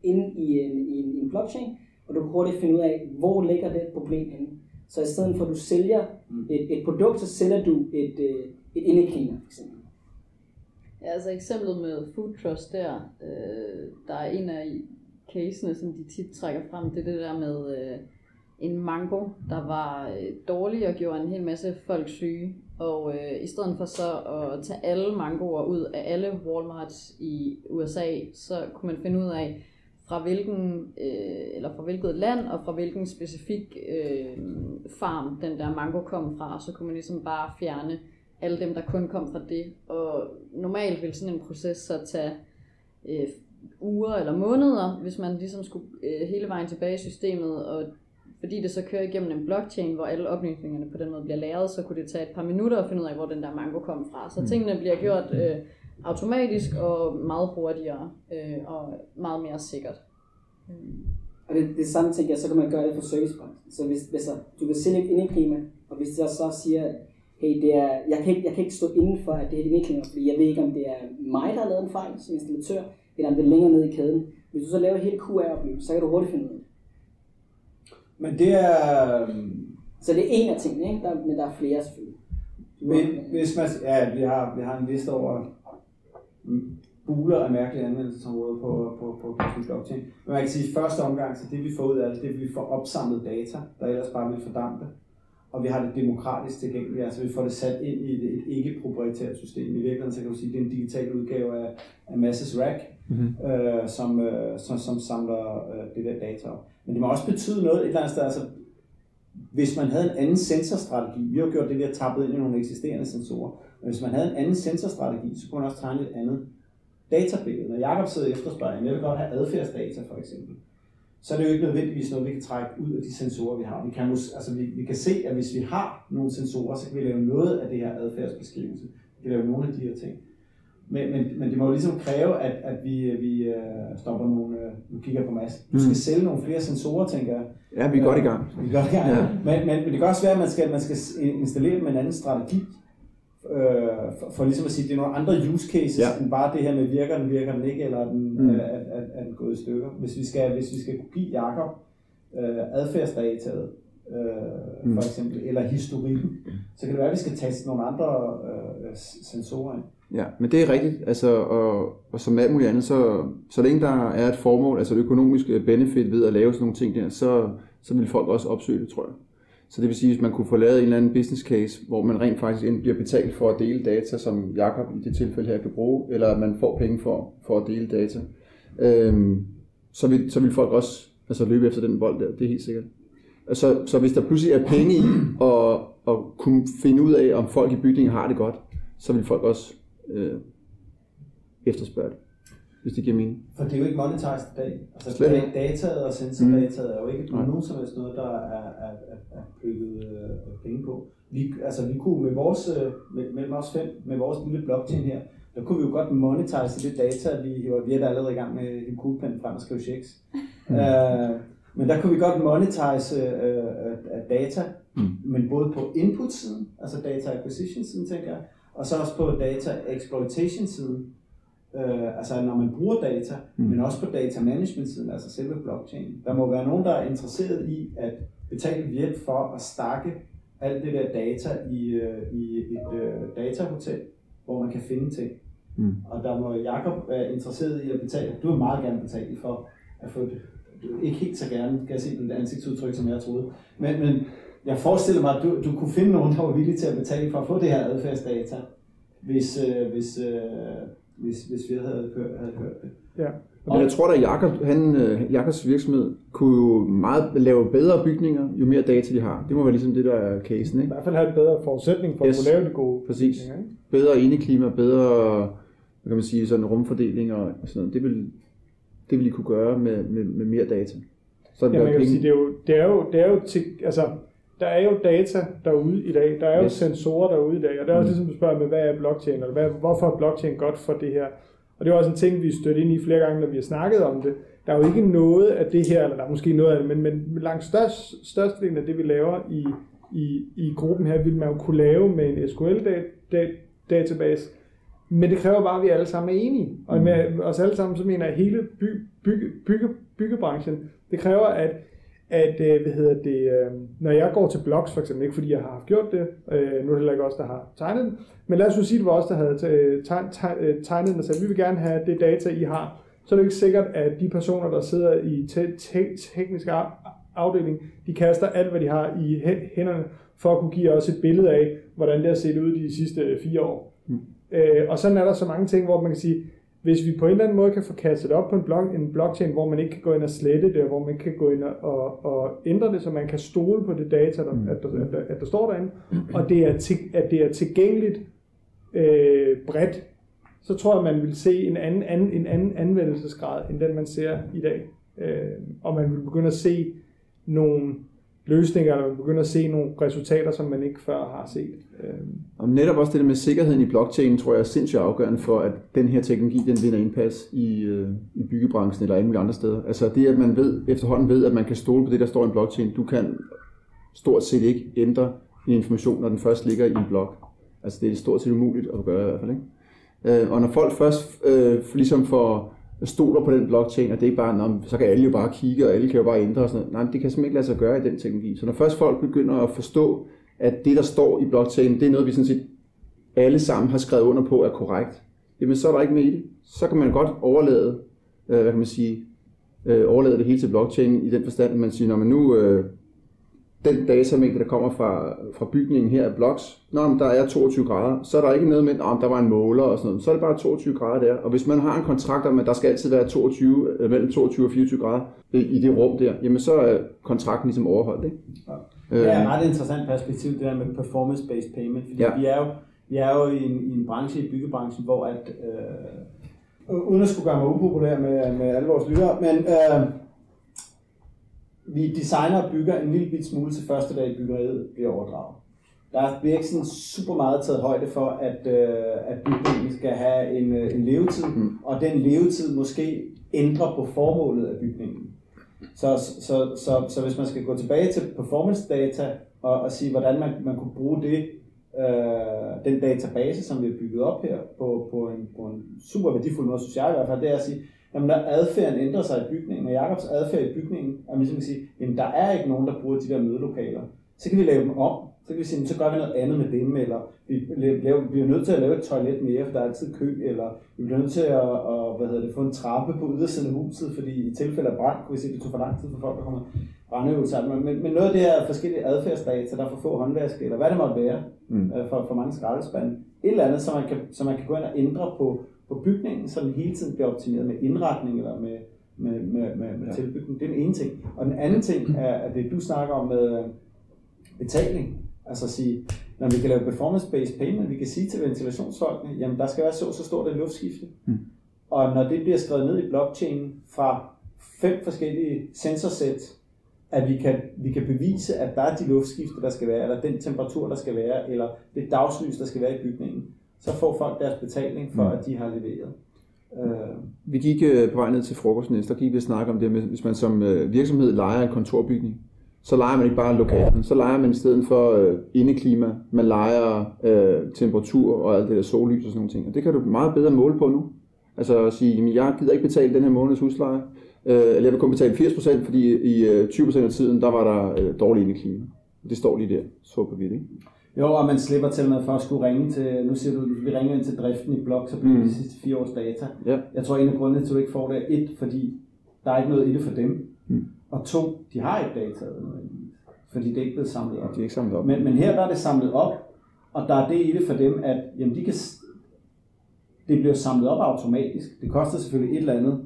S5: ind i en, i en, i en blockchain, og du kan hurtigt finde ud af, hvor ligger det problem henne. Så i stedet for at du sælger et, et produkt, så sælger du et, øh, et indeklima, for eksempel.
S4: Ja, altså eksemplet med Food Trust der, øh, der er en af casene, som de tit trækker frem, det er det der med øh, en mango, der var øh, dårlig og gjorde en hel masse folk syge. Og øh, i stedet for så at tage alle mangoer ud af alle Walmarts i USA, så kunne man finde ud af, fra hvilken, øh, eller fra hvilket land og fra hvilken specifik øh, farm den der mango kom fra, så kunne man ligesom bare fjerne alle dem, der kun kom fra det. Og normalt ville sådan en proces så tage øh, uger eller måneder, hvis man ligesom skulle øh, hele vejen tilbage i systemet, og fordi det så kører igennem en blockchain, hvor alle oplysningerne på den måde bliver lagret, så kunne det tage et par minutter at finde ud af, hvor den der mango kom fra. Så tingene bliver gjort øh, automatisk og meget hurtigere øh, og meget mere sikkert.
S5: Og det, det samme tænker jeg, så kan man gøre det for servicebranchen. Så hvis, hvis der, du kan sælge et indeklima, og hvis jeg så siger, hey, det er, jeg, kan ikke, jeg kan ikke stå inden for, at det er et indeklima, fordi jeg ved ikke, om det er mig, der har lavet en fejl som installatør, eller om det er længere nede i kæden. Hvis du så laver hele QR-oplevelse, så kan du hurtigt finde ud af det.
S1: Men det er...
S5: Så det er en af tingene, ikke? Der, men der er flere selvfølgelig.
S1: Men hvis man, ja, vi har, vi har en liste over buler af mærkelige anvendelsesområder på, på, på, på blockchain. Men man kan sige, at første omgang, så det vi får ud af det, det er, at vi får opsamlet data, der ellers bare vil fordampe. Og vi har det demokratisk tilgængeligt, altså vi får det sat ind i et, et ikke-proprietært system. I virkeligheden så kan du sige, at det er en digital udgave af, af Masses Rack, mm-hmm. øh, som, øh, som, som samler øh, det der data op. Men det må også betyde noget et eller andet sted, altså hvis man havde en anden sensorstrategi, vi har gjort det, vi har tappet ind i nogle eksisterende sensorer, men hvis man havde en anden sensorstrategi, så kunne man også tegne et andet databillede. Når Jacob sidder og efterspørger, jeg vil godt have adfærdsdata for eksempel, så er det jo ikke nødvendigvis noget, vi kan trække ud af de sensorer, vi har. Vi kan, altså, vi, vi kan se, at hvis vi har nogle sensorer, så kan vi lave noget af det her adfærdsbeskrivelse. Vi kan lave nogle af de her ting. Men, men, men det må jo ligesom kræve, at, at vi, vi uh, stopper nogle, uh, nu kigger på Mads, du skal
S3: Mm.
S1: sælge nogle flere sensorer, tænker jeg.
S3: Ja, vi er godt i gang.
S1: Vi gør det, ja.
S3: Ja.
S1: men, men, men det kan også være, at man skal, man skal installere med en anden strategi, øh, for, for ligesom at sige, det er nogle andre use cases,
S3: Ja.
S1: end bare det her med, virker den, virker den ikke, eller er den,
S3: Mm.
S1: er, er, er den gået i stykker. Hvis vi skal, hvis vi skal kunne give Jacob øh, adfærdsdataet, øh,
S3: Mm.
S1: mm. for eksempel, eller historikken, så kan det være, at vi skal teste nogle andre øh, sensorer ind.
S3: Ja, men det er rigtigt. Altså, og, og som alt muligt andet, så, så længe der er et formål, altså et økonomisk benefit ved at lave sådan nogle ting der, så, så vil folk også opsøge det, tror jeg. Så det vil sige, hvis man kunne få lavet en eller anden business case, hvor man rent faktisk enten bliver betalt for at dele data, som Jakob i det tilfælde her kan bruge, eller at man får penge for, for at dele data, øhm, så, vil, så vil folk også altså, løbe efter den bold der, det er helt sikkert. Så, så hvis der pludselig er penge i at, at kunne finde ud af, om folk i bygningen har det godt, så vil folk også øh, efterspørge det, hvis det giver mening.
S1: For det er jo ikke monetized i dag. Altså
S3: Slet ikke.
S1: dataet og sensordataet er jo ikke
S3: Nej.
S1: nogen som helst noget, der er, er, er, er bygget øh, penge på. Vi, altså vi kunne med vores, øh, med, mellem os fem, med vores lille blockchain her, der kunne vi jo godt monetize det data, vi hiver, vi er da allerede i gang med en kuglepen frem og skrive checks.
S3: Mm.
S1: Øh, men der kunne vi godt monetize øh, øh, data,
S3: Mm.
S1: men både på input-siden, altså data acquisition-siden, tænker jeg, og så også på data exploitation-siden, øh, altså når man bruger data,
S3: Mm.
S1: men også på data management-siden, altså selve blockchain. Der må være nogen, der er interesseret i at betale hjælp for at stakke alt det der data i, øh, i et øh, datahotel, hvor man kan finde ting.
S3: Mm.
S1: Og der må Jakob være interesseret i at betale. Du vil meget gerne betale for at få det. Du ikke helt så gerne, kan jeg se på dit ansigtsudtryk, som jeg troede. Men, men jeg forestiller mig, at du, du kunne finde nogen, der var villige til at betale for at få det her adfærdsdata, hvis, øh, hvis, øh, hvis, hvis vi havde kørt, havde kørt det.
S2: Ja.
S3: Og jeg tror da, at Jakob, han, øh, Jakobs virksomhed kunne jo meget lave bedre bygninger, jo mere data de har. Det må være ligesom det, der er casen,
S2: I
S3: ikke?
S2: hvert fald have et bedre forudsætning for
S3: Yes.
S2: at kunne lave de gode
S3: Præcis.
S2: ikke?
S3: Bedre indeklima, bedre hvad kan man sige, sådan rumfordeling og, sådan noget. Det vil, det vil I kunne gøre med, med, med mere data. Så
S2: Ja,
S3: bliver
S2: man kan
S3: penge-
S2: sige, det er jo, det er jo, det er jo til, altså, der er jo data derude i dag, der er jo
S3: Yes.
S2: sensorer derude i dag, og det er også
S3: Mm.
S2: ligesom, du spørger med, hvad er blockchain, eller hvad, hvorfor er blockchain godt for det her? Og det er også en ting, vi stødt ind i flere gange, når vi har snakket om det. Der er jo ikke noget af det her, eller der er måske noget af det, men, men langt størst, størstedelen af det, vi laver i, i, i gruppen her, vil man jo kunne lave med en SQL-database, men det kræver bare, at vi alle sammen er enige. Og med os alle sammen, så mener jeg hele by, bygge, bygge, byggebranchen. Det kræver, at, at øh, hvad hedder det, øh, når jeg går til blogs for eksempel, ikke fordi jeg har gjort det, øh, nu er det heller ikke os, der har tegnet den, men lad os nu sige, det var os, der havde øh, tegn- tegn- øh, tegnet den og sagde, vi vil gerne have det data, I har. Så er det ikke sikkert, at de personer, der sidder i te- te- teknisk af- afdeling, de kaster alt, hvad de har i hæ- hænderne, for at kunne give os et billede af, hvordan det har set ud de sidste fire år. Øh, og sådan er der så mange ting, hvor man kan sige, hvis vi på en eller anden måde kan få kastet op på en, blok, en blockchain, hvor man ikke kan gå ind og slette det, og hvor man ikke kan gå ind og, og, ændre det, så man kan stole på det data, der, at, der, at, der, at der står derinde, og det er, til, at det er tilgængeligt øh, bredt, så tror jeg, man vil se en anden, anden, en anden anvendelsesgrad, end den man ser i dag. Øh, og man vil begynde at se nogle løsninger, eller man begynder at se nogle resultater, som man ikke før har set. Øhm.
S3: Og netop også det der med sikkerheden i blockchain, tror jeg er sindssygt afgørende for, at den her teknologi, den vinder indpas i, øh, i byggebranchen eller alle mulige andre steder. Altså det, at man ved, efterhånden ved, at man kan stole på det, der står i en blockchain. Du kan stort set ikke ændre en information, når den først ligger i en blok. Altså det er stort set umuligt at gøre i hvert fald. Ikke? Øh, og når folk først øh, ligesom får stoler på den blockchain, og det er ikke bare, "Nå, så kan alle jo bare kigge, og alle kan jo bare ændre og sådan noget. Nej, men det kan simpelthen ikke lade sig gøre i den teknologi. Så når først folk begynder at forstå, at det, der står i blockchain, det er noget, vi sådan set alle sammen har skrevet under på er korrekt, jamen så er der ikke mere i det. Så kan man godt overlade, øh, hvad kan man sige, øh, overlade det hele til blockchain i den forstand, at man siger, når man nu øh, den datamængde, der kommer fra, fra bygningen her af blocks, når der er 22 grader, så er der ikke noget med, om der var en måler og sådan noget. Så er det bare 22 grader der. Og hvis man har en kontrakt om, at der skal altid være 22, øh, mellem 22 og 24 grader i, i det rum der, jamen så er kontrakten ligesom overholdt. Ikke?
S1: Det er et ret interessant perspektiv, det der med performance-based payment, fordi
S3: Ja.
S1: ja. vi er jo, vi er jo i, en, i en branche, i byggebranchen, hvor at, øh, uden at skulle gøre mig upopulær med, med alle vores lyttere, men øh, vi designer og bygger en lille bit smule til første dag, byggeriet bliver overdraget. Der bliver ikke sådan super meget taget højde for, at, øh, at bygningen skal have en, øh, en levetid, mm. og den levetid måske ændrer på formålet af bygningen. Så, så, så, så hvis man skal gå tilbage til performance data og, og sige, hvordan man, man kunne bruge det, øh, den database, som vi har bygget op her, på, på, en, på en super værdifuld måde, synes jeg i hvert fald, det er at sige, jamen når adfærden ændrer sig i bygningen, når Jacobs adfærd i bygningen, er man at sige, jamen der er ikke nogen, der bruger de der mødelokaler. Så kan vi lave dem om, så kan vi sige, så gør vi noget andet med dem, eller vi, laver, vi er nødt til at lave et toilet mere, for der er altid kø, eller vi bliver nødt til at, at hvad hedder det, få en trappe på ydersiden af huset, fordi i tilfælde af brand, kunne vi se, at det tog for lang tid for folk, der kommer brandøvelser. Men, men, men noget af det er forskellige adfærdsdata, der er for få håndvaske, eller hvad det måtte være,
S3: Mm.
S1: øh, for, for mange skraldespande. Et eller andet, så man, kan, så man kan gå ind og ændre på, på bygningen, så den hele tiden bliver optimeret med indretning eller med, med, med, med, med
S3: Ja.
S1: tilbygning. Det er den ene ting. Og den anden ting er, er det, du snakker om med øh, betaling. Altså at sige, når vi kan lave performance-based payment, vi kan sige til ventilationsfolkene, jamen der skal være så så stort et luftskifte.
S3: Mm.
S1: Og når det bliver skrevet ned i blockchain fra fem forskellige sensorsæt, at vi kan, vi kan bevise, at der er de luftskifte, der skal være, eller den temperatur, der skal være, eller det dagslys, der skal være i bygningen, så får folk deres betaling for,
S3: Mm.
S1: at de har leveret. Øh,
S3: Vi gik øh, på vej ned til frokostnæst, der gik vi og snakke om det med, hvis man som øh, virksomhed lejer en kontorbygning, så lejer man ikke bare lokalerne, så lejer man i stedet for øh, indeklima, man lejer øh, temperatur og alt det der sollys og sådan nogle ting. Og det kan du meget bedre måle på nu. Altså at sige, jamen, jeg gider ikke betale den her måneds husleje, øh, eller jeg vil kun betale 80%, fordi i øh, 20% af tiden, der var der øh, dårlig indeklima. Det står lige der, så på vidt, ikke?
S1: Jo, og man slipper til med for at skulle ringe til, nu siger du, vi ringer ind til driften i blok, så bliver det
S3: Mm.
S1: de sidste fire års data.
S3: Ja.
S1: Jeg tror, en af grundene til, at du ikke får det, er et, fordi der er ikke noget i det for dem.
S3: Mm.
S1: Og to, de har ikke dataet nødvendigvis, fordi det er ikke blevet samlet op.
S3: De er ikke samlet op.
S1: Men, men her der er det samlet op, og der er det i det for dem, at jamen, de kan, det bliver samlet op automatisk. Det koster selvfølgelig et eller andet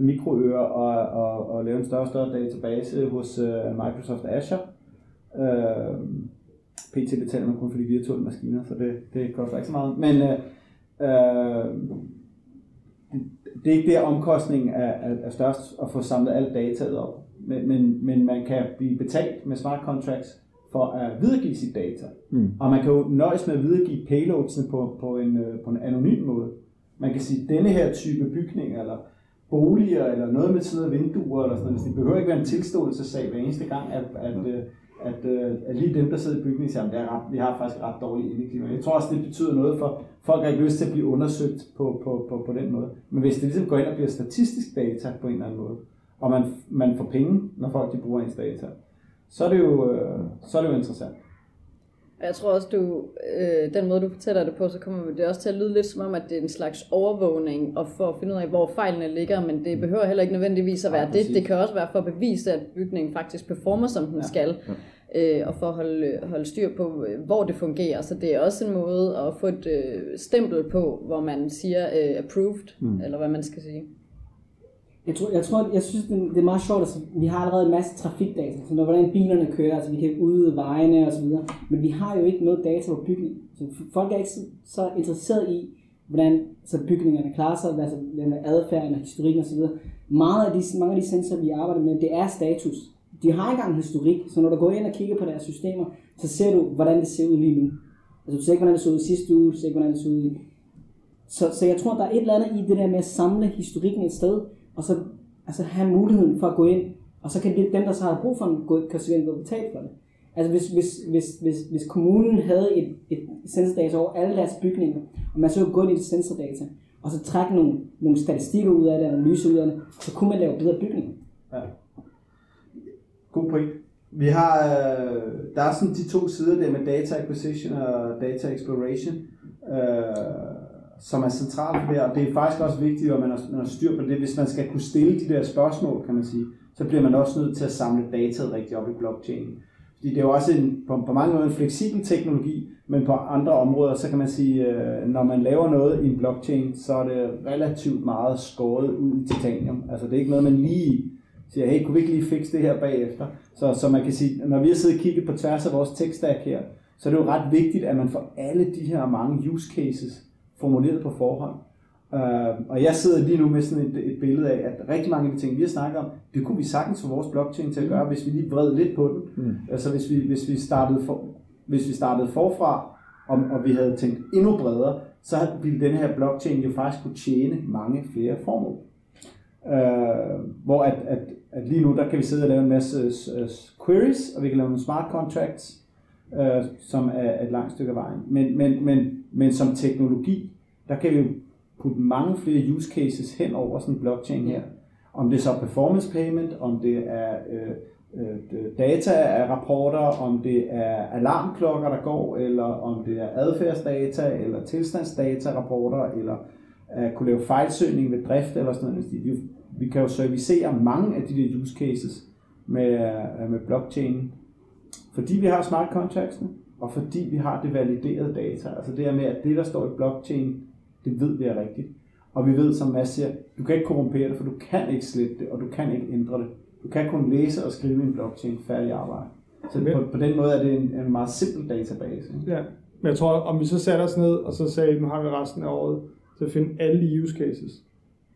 S1: mikroøre at, at, at lave en større og større database hos uh, Microsoft Azure. Uh, PT betaler man kun for de virtuelle maskiner, så det, det koster ikke så meget. Men uh, uh, det er ikke der omkostningen er, er, er størst at få samlet alt dataet op. Men, men, men man kan blive betalt med smart contracts for at videregive sit data.
S3: Mm.
S1: Og man kan jo nøjes med at videregive payloadsene på, på, en, øh, på en anonym måde. Man kan sige, at denne her type bygning, eller boliger, eller noget med noget vinduer, eller sådan noget, det behøver ikke være en tilståelsessag hver eneste gang, at, at, at, at, øh, at lige dem, der sidder i bygningen, siger, at er ret, vi har faktisk ret dårligt indeklima. Jeg tror også, det betyder noget for, folk har ikke lyst til at blive undersøgt på, på, på, på den måde. Men hvis det ligesom går ind og bliver statistisk data på en eller anden måde, og man, man får penge, når folk de bruger ens data, så er det jo, øh, så er det jo interessant.
S4: Og Jeg tror også, du, øh, den måde du fortæller det på, så kommer det også til at lyde lidt som om, at det er en slags overvågning, og for at finde ud af, hvor fejlene ligger, men det behøver heller ikke nødvendigvis at være
S1: Nej,
S4: det.
S1: præcis.
S4: Det kan også være for at bevise, at bygningen faktisk performer, som den
S1: Ja.
S4: skal, øh, og for at holde, holde styr på, øh, hvor det fungerer. Så det er også en måde at få et øh, stempel på, hvor man siger øh, approved, mm. eller hvad man skal sige.
S5: Jeg tror, jeg, tror, jeg synes, det er meget sjovt, at vi har allerede en masse trafikdata, så når, hvordan bilerne kører, altså vi kan ude vejene og så videre, men vi har jo ikke noget data på bygning. Så folk er ikke så, så interesseret i, hvordan så bygningerne klarer sig, hvad, altså med adfærden og historikken og så videre. Meget af de, mange af de sensorer, vi arbejder med, det er status. De har ikke engang en historik, så når du går ind og kigger på deres systemer, så ser du, hvordan det ser ud lige nu. Altså du ser ikke, hvordan det så ud sidste uge, du ser ikke, hvordan det så ud så, så jeg tror, der er et eller andet i det der med at samle historikken et sted, og så altså have muligheden for at gå ind, og så kan de, dem, der så har brug for den, gå, kan gå betalt for det. Altså hvis, hvis, hvis, hvis, hvis kommunen havde et, et sensordata over alle deres bygninger, og man så kunne gå ind i det sensordata, og så trække nogle, nogle statistikker ud af det, analyser ud af det, så kunne man lave bedre bygninger.
S1: Ja. God point. Vi har, øh, der er sådan de to sider der med data acquisition og data exploration, øh, som er centralt for det, og det er faktisk også vigtigt, at man har, man har styr på det. Hvis man skal kunne stille de der spørgsmål, kan man sige, så bliver man også nødt til at samle dataet rigtigt op i blockchain. Fordi det er jo også en, på, på mange måder en fleksibel teknologi, men på andre områder, så kan man sige, øh, når man laver noget i en blockchain, så er det relativt meget skåret ud i titanium. Altså det er ikke noget, man lige siger, hey, kunne vi ikke lige fikse det her bagefter? Så, så man kan sige, når vi har siddet og kigget på tværs af vores tech-stack her, så er det jo ret vigtigt, at man får alle de her mange use cases formuleret på forhånd. Uh, og jeg sidder lige nu med sådan et, et billede af, at rigtig mange af de ting, vi har snakket om, det kunne vi sagtens få vores blockchain til at gøre, hvis vi lige vred lidt på den.
S3: Mm.
S1: Altså hvis vi, hvis vi, startede, for, hvis vi startede forfra, og, og vi havde tænkt endnu bredere, så ville den her blockchain jo faktisk kunne tjene mange flere formål. Uh, hvor at, at, at lige nu, der kan vi sidde og lave en masse uh, queries, og vi kan lave nogle smart contracts, uh, som er, er et langt stykke af vejen. Men, men, men, men som teknologi, der kan vi jo putte mange flere use cases hen over sådan en blockchain her. Om det er så performance payment, om det er øh, øh, data af rapporter, om det er alarmklokker, der går, eller om det er adfærdsdata, eller tilstandsdata rapporter, eller at kunne lave fejlsøgning ved drift, eller sådan noget. Vi, vi kan jo servicere mange af de der use cases med, øh, med blockchain, fordi vi har smart contracts, og fordi vi har det validerede data. Altså det her med, at det, der står i blockchain, det ved vi er rigtigt. Og vi ved, som Mads siger, du kan ikke korrumpere det, for du kan ikke slette det, og du kan ikke ændre det. Du kan kun læse og skrive i en blockchain færdig arbejde. Så på, på den måde er det en, en meget simpel database. ikke?
S2: Ja, men jeg tror, om vi så satte os ned, og så sagde, nu har vi resten af året til at finde alle de use cases,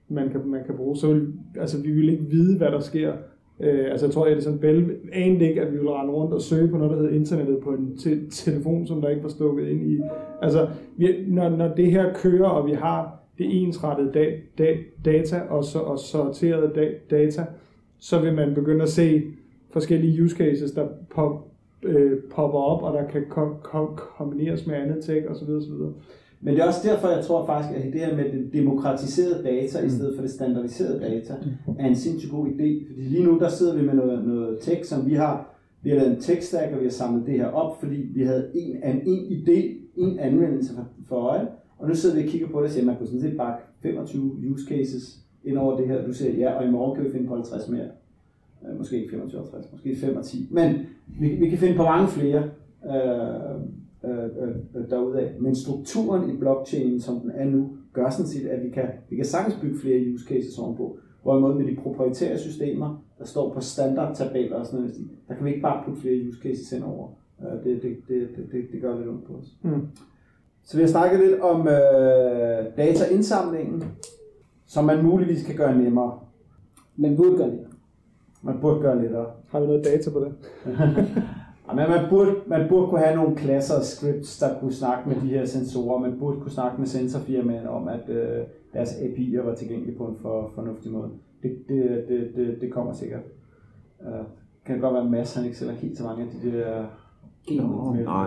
S2: man kan, man kan bruge, så vil, altså, vi vil ikke vide, hvad der sker. Øh, altså jeg tror, at sådan Bell anede ikke, at vi ville rende rundt og søge på noget, der hedder internettet på en te- telefon, som der ikke var stukket ind i. Altså, vi, når, når det her kører, og vi har det ensrettede da, da, data og, så, og sorterede da, data, så vil man begynde at se forskellige use cases, der pop, øh, popper op, og der kan kom, kom, kombineres med andet tech osv. osv.
S1: Men det er også derfor, jeg tror faktisk, at det her med det demokratiserede data, i stedet for det standardiserede data, er en sindssygt god idé. Fordi lige nu, der sidder vi med noget, noget tech, som vi har, vi har lavet en stack, og vi har samlet det her op, fordi vi havde en, en, en idé, en anvendelse for, for øje, og nu sidder vi og kigger på det og siger, at man kunne sådan set bare 25 use cases ind over det her, du siger ja, og i morgen kan vi finde på 50 mere. Øh, Måske ikke 25 50, måske 5 og 10. Men vi, vi kan finde på mange flere øh, øh, øh, derudaf. Men strukturen i blockchain, som den er nu, gør sådan set, at vi kan, vi kan sagtens bygge flere use cases ovenpå. Hvorimod med de proprietære systemer, der står på standardtabeller og sådan noget, der kan vi ikke bare putte flere use cases ind over. Øh, det, det, det, det, det, gør lidt ondt på os.
S2: Mm.
S1: Så vi har snakket lidt om øh, dataindsamlingen, som man muligvis kan gøre nemmere.
S5: Men burde gøre det.
S1: Man burde gøre lettere.
S2: Har vi noget data på det?
S1: Men man burde, man burde kunne have nogle klasser og scripts, der kunne snakke med de her sensorer. Man burde kunne snakke med sensorfirmaerne om, at øh, deres API'er var tilgængelige på en for, fornuftig måde. Det, det, det, det, det kommer sikkert. Uh, kan godt være en masse, han ikke sælger helt så mange af de der
S3: Nå, nej.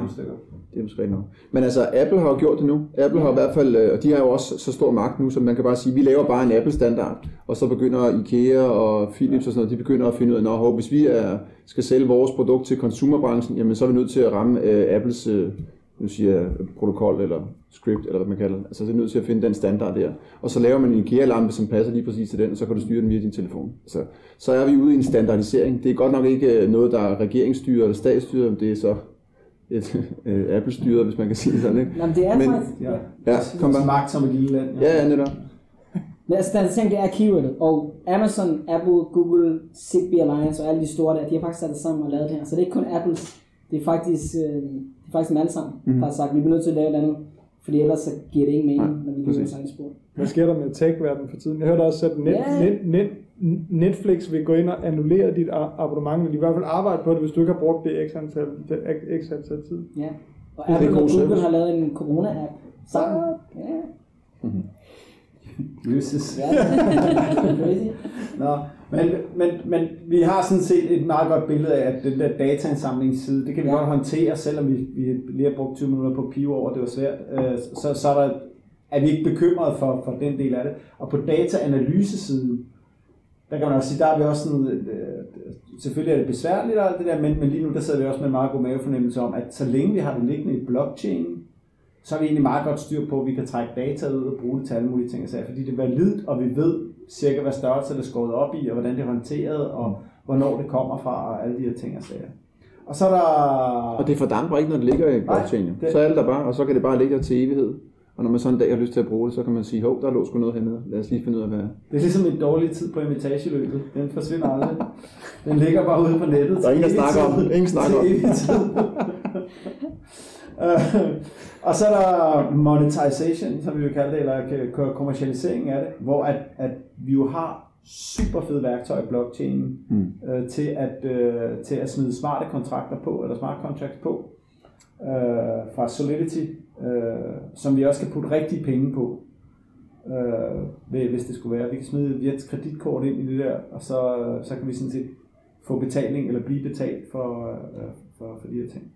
S3: Det er måske rigtigt nok. Men altså, Apple har jo gjort det nu. Apple har i hvert fald, øh, og de har jo også så stor magt nu, så man kan bare sige, vi laver bare en Apple-standard, og så begynder IKEA og Philips og sådan noget, de begynder at finde ud af, at hvis vi er, skal sælge vores produkt til consumerbranchen, jamen så er vi nødt til at ramme øh, Apples øh, nu siger protokol eller script, eller hvad man kalder det. Altså det er nødt til at finde den standard der. Og så laver man en IKEA-lampe, som passer lige præcis til den, og så kan du styre den via din telefon. Så, så er vi ude i en standardisering. Det er godt nok ikke øh, noget, der er regeringsstyret eller statsstyret, men det er så et øh, Apple-styret, hvis man kan sige det sådan, ikke?
S5: Nå, men det er
S3: Men-
S5: faktisk...
S1: Ja.
S3: Ja, kom bare.
S1: Magt som et lille land.
S3: Ja, ja, netop.
S5: Men altså, standardisering, det er keywordet. Og Amazon, Apple, Google, Zigbee Alliance og alle de store der, de har faktisk sat det sammen og lavet det her. Så det er ikke kun Apples. Det er faktisk, øh, det er faktisk dem alle sammen,
S3: Mhm.
S5: mm. der har sagt, at vi bliver nødt til at lave et eller andet. Fordi ellers så giver det ingen mening, når vi
S3: præcis.
S5: løber samme spor.
S2: Hvad sker der med tech-verdenen for tiden? Jeg hørte også, at net,
S5: Ja.
S2: net, net, Netflix vil gå ind og annullere dit abonnement, men de vil i hvert fald arbejde på det, hvis du ikke har brugt det x antal, det x antal tid.
S5: Ja. Og Apple og Google har lavet en corona-app sammen. Ja.
S1: Jesus.
S5: Crazy.
S1: Nå, men, men, men vi har sådan set et meget godt billede af, at den der dataindsamlingsside, det kan vi
S5: Ja.
S1: godt håndtere, selvom vi, vi lige har brugt 20 minutter på pive over, det var svært. Øh, Så, så er, der, er vi ikke bekymrede for, for den del af det. Og på dataanalysesiden, der kan man også sige, der er vi også sådan, øh, selvfølgelig er det besværligt og alt det der, men, men lige nu der sidder vi også med en meget god mavefornemmelse om, at så længe vi har det liggende i blockchain, så har vi egentlig meget godt styr på, at vi kan trække data ud og bruge det til alle mulige ting og sager, fordi det er validt, og vi ved cirka, hvad størrelse det er skåret op i, og hvordan det er håndteret, og hvornår det kommer fra, og alle de her ting og sager. Og så er der...
S3: Og det fordamper ikke, når det ligger i blockchain.
S1: det-
S3: Så er det der bare, og så kan det bare ligge der til evighed. Og når man så en dag har lyst til at bruge det, så kan man sige, hov, der lå sgu noget hernede. Lad os lige finde ud af, hvad...
S1: Det er ligesom en dårlig tid på imitageløbet. Den forsvinder aldrig. Den ligger bare ude på nettet.
S3: Der er ingen, der snakker om den. Ingen snakker om
S1: Til og så er der monetization, som vi vil kalde det, eller k- kommercialisering af det, hvor at, at vi jo har super fede værktøjer i blockchain
S3: Mm.
S1: øh, til, at, øh, til at smide smarte kontrakter på, eller smart contracts på, øh, fra Solidity, øh, som vi også kan putte rigtige penge på, øh, hvis det skulle være. Vi kan smide Jets kreditkort ind i det der, og så, så kan vi sådan set få betaling, eller blive betalt for, øh, for, for de her ting.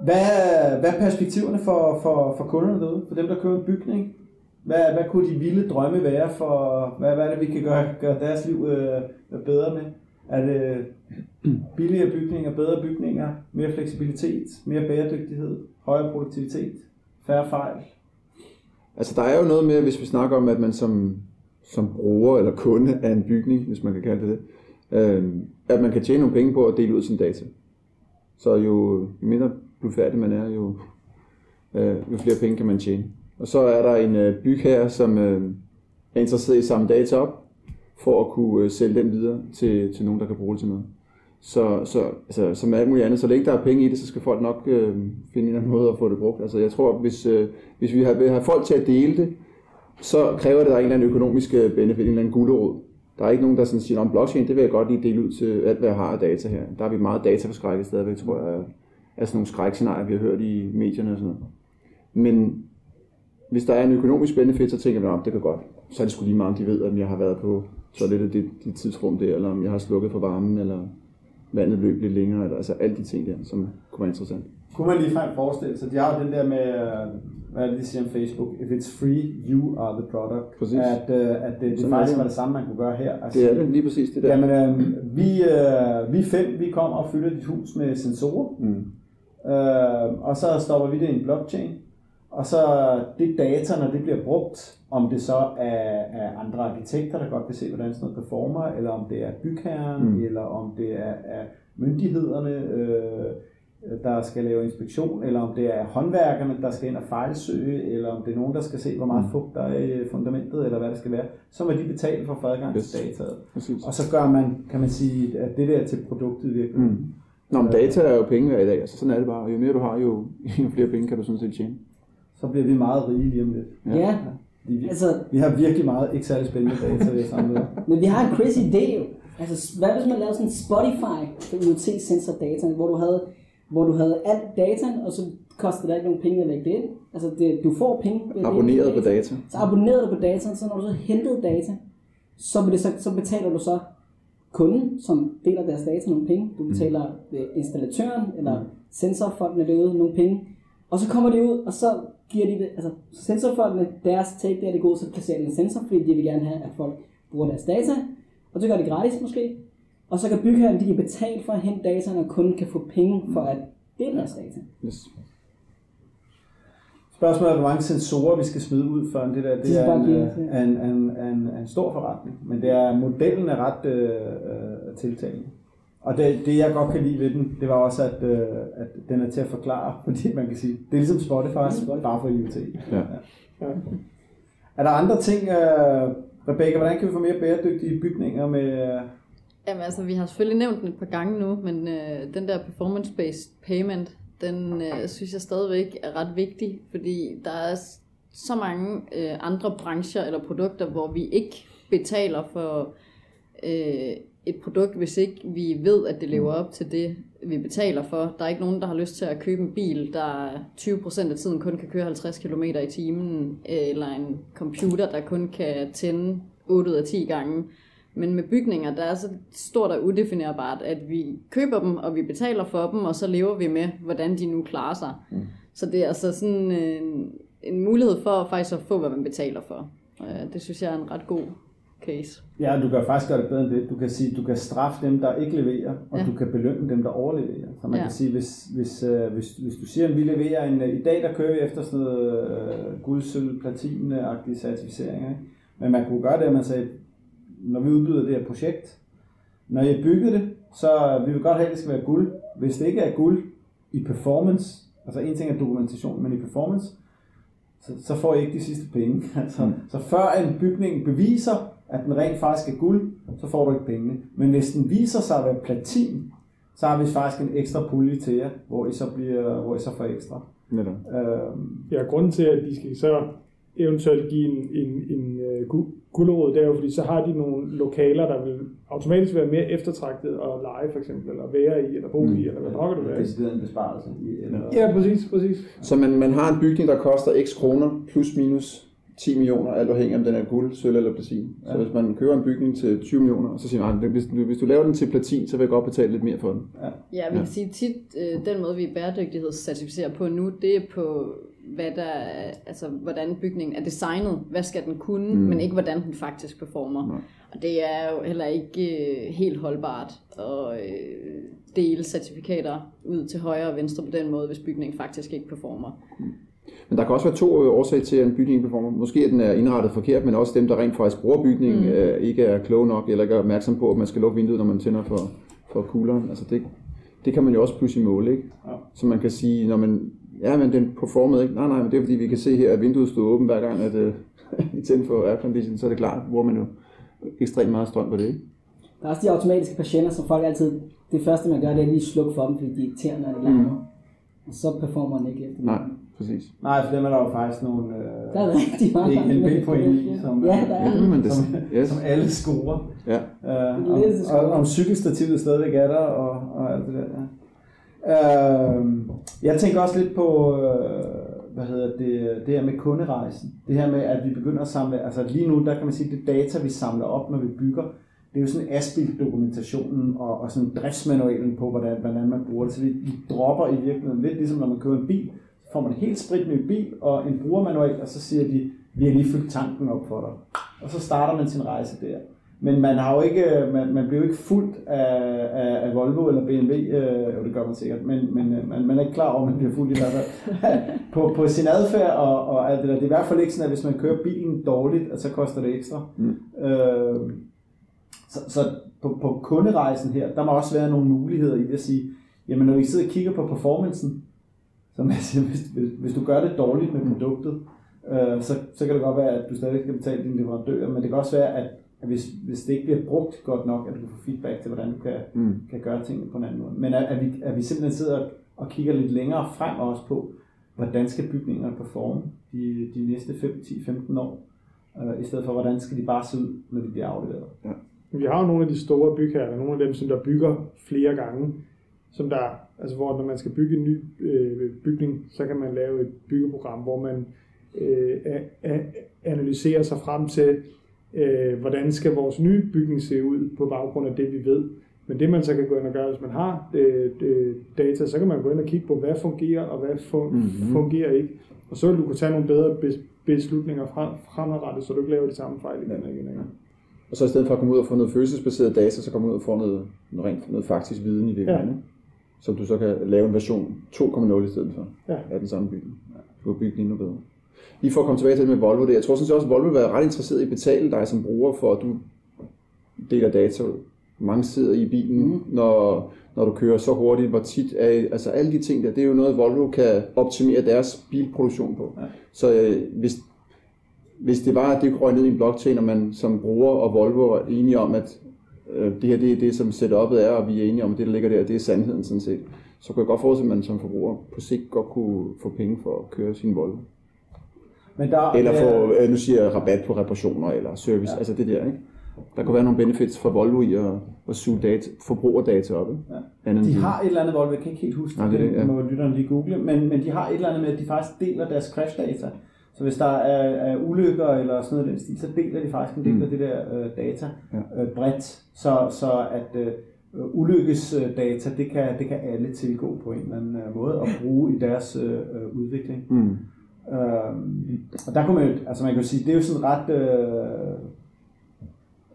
S1: Hvad, hvad er perspektiverne for, for, for kunderne derude? For dem, der køber en bygning? Hvad, hvad kunne de vilde drømme være for, hvad, hvad er det, vi kan gøre, gøre deres liv øh, bedre med? Er det billigere bygninger, bedre bygninger, mere fleksibilitet, mere bæredygtighed, højere produktivitet, færre fejl?
S3: Altså, der er jo noget med, hvis vi snakker om, at man som, som bruger eller kunde af en bygning, hvis man kan kalde det det, øh, at man kan tjene nogle penge på at dele ud sine data. Så jo, jo mindre blufærdig man er, jo, øh, jo flere penge kan man tjene. Og så er der en øh, bygherre, som øh, er interesseret i samme data op, for at kunne øh, sælge den videre til, til nogen, der kan bruge det til noget. Så, så altså, som alt muligt andet, så længe der er penge i det, så skal folk nok øh, finde en eller anden måde at få det brugt. Altså jeg tror, hvis, øh, hvis vi har, vil have folk til at dele det, så kræver det, at der er en eller anden økonomisk øh, benefit, en eller anden gulerod. Der er ikke nogen, der sådan siger, om blockchain, det vil jeg godt lige dele ud til alt, hvad jeg har af data her. Der er vi meget dataforskrækket stadigvæk, tror jeg, af sådan nogle skrækscenarier, vi har hørt i medierne og sådan noget. Men hvis der er en økonomisk benefit, så tænker vi, at det kan godt. Så er det sgu lige meget, om de ved, at jeg har været på toilettet det, det tidsrum der, eller om jeg har slukket for varmen, eller vandet løb lidt længere, eller altså alle de ting der, som kunne være interessant.
S1: Kunne man ligefrem forestille sig, de har jo den der med, øh, hvad er det, de siger om Facebook, if it's free, you are the product.
S3: Præcis.
S1: At, øh, at det, det
S3: Sådan er
S1: faktisk
S3: det.
S1: var det samme, man kunne gøre her. Altså,
S3: Det er det, lige præcis det der.
S1: Jamen, øh, vi, øh, vi fem, vi kommer og fylder dit hus med sensorer,
S3: Mm.
S1: Øh, og så stopper vi det i en blockchain, og så det data, når det bliver brugt, om det så er, er andre arkitekter, der godt kan se, hvordan sådan noget performer, eller om det er bygherren,
S3: Mm.
S1: eller om det er, er myndighederne, øh, der skal lave inspektion, eller om det er håndværkerne, der skal ind og fejlsøge, eller om det er nogen, der skal se, hvor meget
S3: Mm.
S1: fugt der er i fundamentet, eller hvad det skal være, så må de betale for adgang
S3: Yes.
S1: til dataet.
S3: Præcis.
S1: Og så gør man, kan man sige, at det der til produktet virkelig.
S3: Mm. Nå, men data er jo penge hver i dag, altså sådan er det bare. Jo mere du har, jo, jo flere penge kan du sådan set tjene.
S1: Så bliver vi meget rige lige om lidt.
S3: Ja.
S5: Ja.
S1: Vi,
S5: Altså,
S1: vi har virkelig meget ikke særlig spændende data, vi har samlet.
S5: Men vi har en crazy idé jo. Altså, hvad hvis man lavede sådan en Spotify for IoT sensor data, hvor du havde, hvor du havde alt data, og så kostede det ikke nogen penge at lægge det ind. Altså, det, du får penge.
S3: Abonneret på
S5: data. Så abonnerede du på data, så når du så hentede data, så, det så, så betaler du så kunden, som deler deres data, nogle penge. Du betaler øh, installatøren eller sensorfolkene derude nogle penge. Og så kommer de ud, og så giver de det, altså sensorfolkene, deres take, det er det gode, så placerer de en sensor, fordi de vil gerne have, at folk bruger deres data. Og så gør det gratis måske. Og så kan bygherren, de kan betale for at hente data, og kunden kan få penge for at dele deres data.
S3: Yes.
S1: Spørgsmålet er, hvor mange sensorer vi skal smide ud for det der.
S5: Det
S1: Det
S5: er
S1: en, øh,
S5: ja.
S1: en, en, en, en stor forretning, men det er modellen er ret øh, øh, tiltalende. Og det, det, jeg godt kan lide ved den, det var også, at, øh, at den er til at forklare, fordi man kan sige, det er ligesom Spotify,
S5: Spotify.
S1: bare for IoT.
S3: Ja.
S2: Ja.
S1: Er der andre ting, øh, Rebecca, hvordan kan vi få mere bæredygtige bygninger med... Øh,
S4: Jamen altså, vi har selvfølgelig nævnt den et par gange nu, men øh, den der performance-based payment, den øh, synes jeg stadigvæk er ret vigtig, fordi der er så mange øh, andre brancher eller produkter, hvor vi ikke betaler for øh, et produkt, hvis ikke vi ved, at det lever op til det, vi betaler for. Der er ikke nogen, der har lyst til at købe en bil, der 20% af tiden kun kan køre 50 km i timen, eller en computer, der kun kan tænde 8 ud af 10 gange. Men med bygninger, der er så stort og udefinerbart, at vi køber dem, og vi betaler for dem, og så lever vi med, hvordan de nu klarer sig. Mm. Så det er altså sådan en, en mulighed for faktisk at få, hvad man betaler for. Øh, Det synes jeg er en ret god case.
S1: Ja, du kan faktisk gøre det bedre end det. Du kan sige, du kan straffe dem, der ikke leverer, og
S4: Ja.
S1: du kan belønne dem, der overleverer. Så man
S4: Ja.
S1: kan sige, hvis, hvis, øh, hvis, hvis du siger, at vi leverer en... øh, I dag, der kører vi efter sådan noget øh, guld, sølv, platine-agtige certificeringer. Ikke? Men man kunne gøre det, at man sagde, når vi udbyder det her projekt, når I har bygget det, så vi vil godt have, at det skal være guld. Hvis det ikke er guld i performance, altså en ting er dokumentation, men i performance, så, så får I ikke de sidste penge. Altså, mm. Så før en bygning beviser, at den rent faktisk er guld, så får du ikke pengene. Men hvis den viser sig at være platin, så har vi faktisk en ekstra pulje til jer, hvor I så, bliver, hvor I så får ekstra.
S3: Netop.
S1: Øhm,
S2: Ja, grunden til, at de skal så eventuelt give en, en, en uh, guldråd, det er jo, fordi så har de nogle lokaler, der vil automatisk være mere eftertragtet at lege, for eksempel, eller være i, eller bo i, eller hvad pokker det være.
S1: decideret en besparelse. I, eller,
S2: Ja, præcis, præcis.
S3: Så man, man har en bygning, der koster x kroner, plus minus 10 millioner, alt afhængig af om den er guld, sølv eller platin. Så hvis man køber en bygning til 20 millioner, så siger man, "Ej, hvis, du- hvis du laver den til platin, så vil jeg godt betale lidt mere for den.
S4: Ja, vi
S3: Ja.
S4: kan sige tit, øh, den måde vi bæredygtighedscertificerer på nu, det er på, hvad der, er- altså, hvordan bygningen er designet. Hvad skal den kunne, mm. men ikke hvordan den faktisk performer.
S3: Nej.
S4: Og det er jo heller ikke øh, helt holdbart at øh, dele certifikater ud til højre og venstre på den måde, hvis bygningen faktisk ikke performer.
S3: Men der kan også være to øh, årsager til, at en bygning performer. Måske at den er indrettet forkert, men også dem, der rent faktisk bruger bygningen, mm. øh, ikke er kloge nok, eller ikke er opmærksom på, at man skal lukke vinduet, når man tænder for, for kugleren. Altså det, det kan man jo også pludselig måle, ikke?
S1: Ja.
S3: Så man kan sige, når man, ja, men den performede ikke. Nej, nej, men det er fordi, vi kan se her, at vinduet stod åbent hver gang, at øh, I tændte for aircondition, så er det klart, hvor man jo ekstremt meget strøm på det, ikke?
S5: Der er også de automatiske patienter, som folk altid, det første man gør, det er lige at slukke for dem, fordi de er irriterende, når de larmer. Og så performer den ikke efter.
S3: Nej, præcis.
S1: Nej, for dem er der jo faktisk nogle
S5: Der er
S1: øh,
S5: rigtig mange.
S1: ENB-point i, som,
S5: Ja, der er.
S3: Ja, men det,
S1: som,
S3: yes.
S1: som alle scorer.
S3: Ja.
S1: Øh, om, og, om cykelstativet stadigvæk er der, og, og alt det der. Ja. Øh, jeg tænker også lidt på, øh, hvad hedder det, det her med kunderejsen. Det her med, at vi begynder at samle, altså lige nu, der kan man sige, det data, vi samler op, når vi bygger, det er jo sådan Aspil-dokumentationen og, og sådan driftsmanualen på, hvordan, hvordan man bruger det. Så vi, vi dropper i virkeligheden lidt ligesom når man køber en bil, så får man en helt spritny bil og en brugermanual, og så siger de, vi har lige fyldt tanken op for dig. Og så starter man sin rejse der. Men man har jo ikke, øh, man, man bliver jo ikke fuldt af, af, af Volvo eller BMW, øh, jo det gør man sikkert, men, men øh, man, man er ikke klar over, at man bliver fuldt i hvert fald på, på sin adfærd og, og alt det der. Det er i hvert fald ikke sådan, at hvis man kører bilen dårligt, at så koster det ekstra.
S3: Mm.
S1: Øh, så, så på, på kunderejsen her, der må også være nogle muligheder i at sige, jamen når vi sidder og kigger på performancen, så man siger, hvis, hvis, hvis du gør det dårligt med produktet, øh, så, så kan det godt være, at du stadig skal betale dine leverandører, men det kan også være, at, at hvis, hvis det ikke bliver brugt godt nok, at du kan få feedback til, hvordan du kan,
S3: Mm.
S1: kan gøre tingene på en anden måde. Men at, at, vi, at vi simpelthen sidder og kigger lidt længere frem også på, hvordan skal bygningerne performe de, de næste 5, 10, 15 år. øh, i stedet for, hvordan skal de bare se ud, når de bliver afleveret.
S2: Vi har jo nogle af de store bygherrer, nogle af dem, som der bygger flere gange, som der, altså hvor når man skal bygge en ny øh, bygning, så kan man lave et byggeprogram, hvor man øh, a- a- analyserer sig frem til, øh, hvordan skal vores nye bygning se ud på baggrund af det, vi ved. Men det man så kan gå ind og gøre, hvis man har øh, øh, data, så kan man gå ind og kigge på, hvad fungerer og hvad fun-
S3: Mhm.
S2: fungerer ikke. Og så vil du kunne tage nogle bedre bes- beslutninger frem, fremadrettet, så du ikke laver de samme fejl igen og igen og igen.
S3: Og så i stedet for at komme ud og få noget følelsesbaseret data, så komme ud og få noget, noget rent noget faktisk viden i.
S2: Ja.
S3: Ja. Som du så kan lave en version 2.0 i stedet for
S2: Ja.
S3: af den samme bygning. Du kan bygge den endnu bedre. Lige for at komme tilbage til det med Volvo, det, jeg tror sådan set også, at Volvo vil være ret interesseret i at betale dig som bruger, for at du deler data. Mange sidder i bilen, mm. når, når du kører så hurtigt, hvor tit er, altså alle de ting der, det er jo noget, Volvo kan optimere deres bilproduktion på.
S1: Ja.
S3: Så øh, hvis, hvis det var, at det røg ned i en blockchain, og man som bruger og Volvo er enige om, at øh, det her det er det, som setupet er, og vi er enige om, at det, der ligger der, det er sandheden sådan set, så kunne jeg godt forestille, at man som forbruger på sigt godt kunne få penge for at køre sin Volvo.
S1: Men der,
S3: Eller få, øh, nu siger jeg, rabat på reparationer eller service, ja. altså det der, ikke? Der kunne være nogle benefits for Volvo i at, at suge data, forbrugerdata op, ikke?
S1: Ja. De har et eller andet, hvor jeg kan ikke helt huske
S3: Nej,
S1: det,
S3: det ja.
S1: må lytterne lige google, men, men de har et eller andet med, at de faktisk deler deres crash-data. Så hvis der er, er ulykker eller sådan noget den stil, så deler de faktisk en del
S3: Mm.
S1: af det der øh, data
S3: Ja.
S1: øh, bredt, så, så at øh, ulykkesdata, det kan, det kan alle tilgå på en eller anden øh, måde og bruge i deres øh, øh, udvikling.
S3: Mm.
S1: Øhm, og der kunne man jo, altså man kan jo sige, det er jo sådan ret, øh,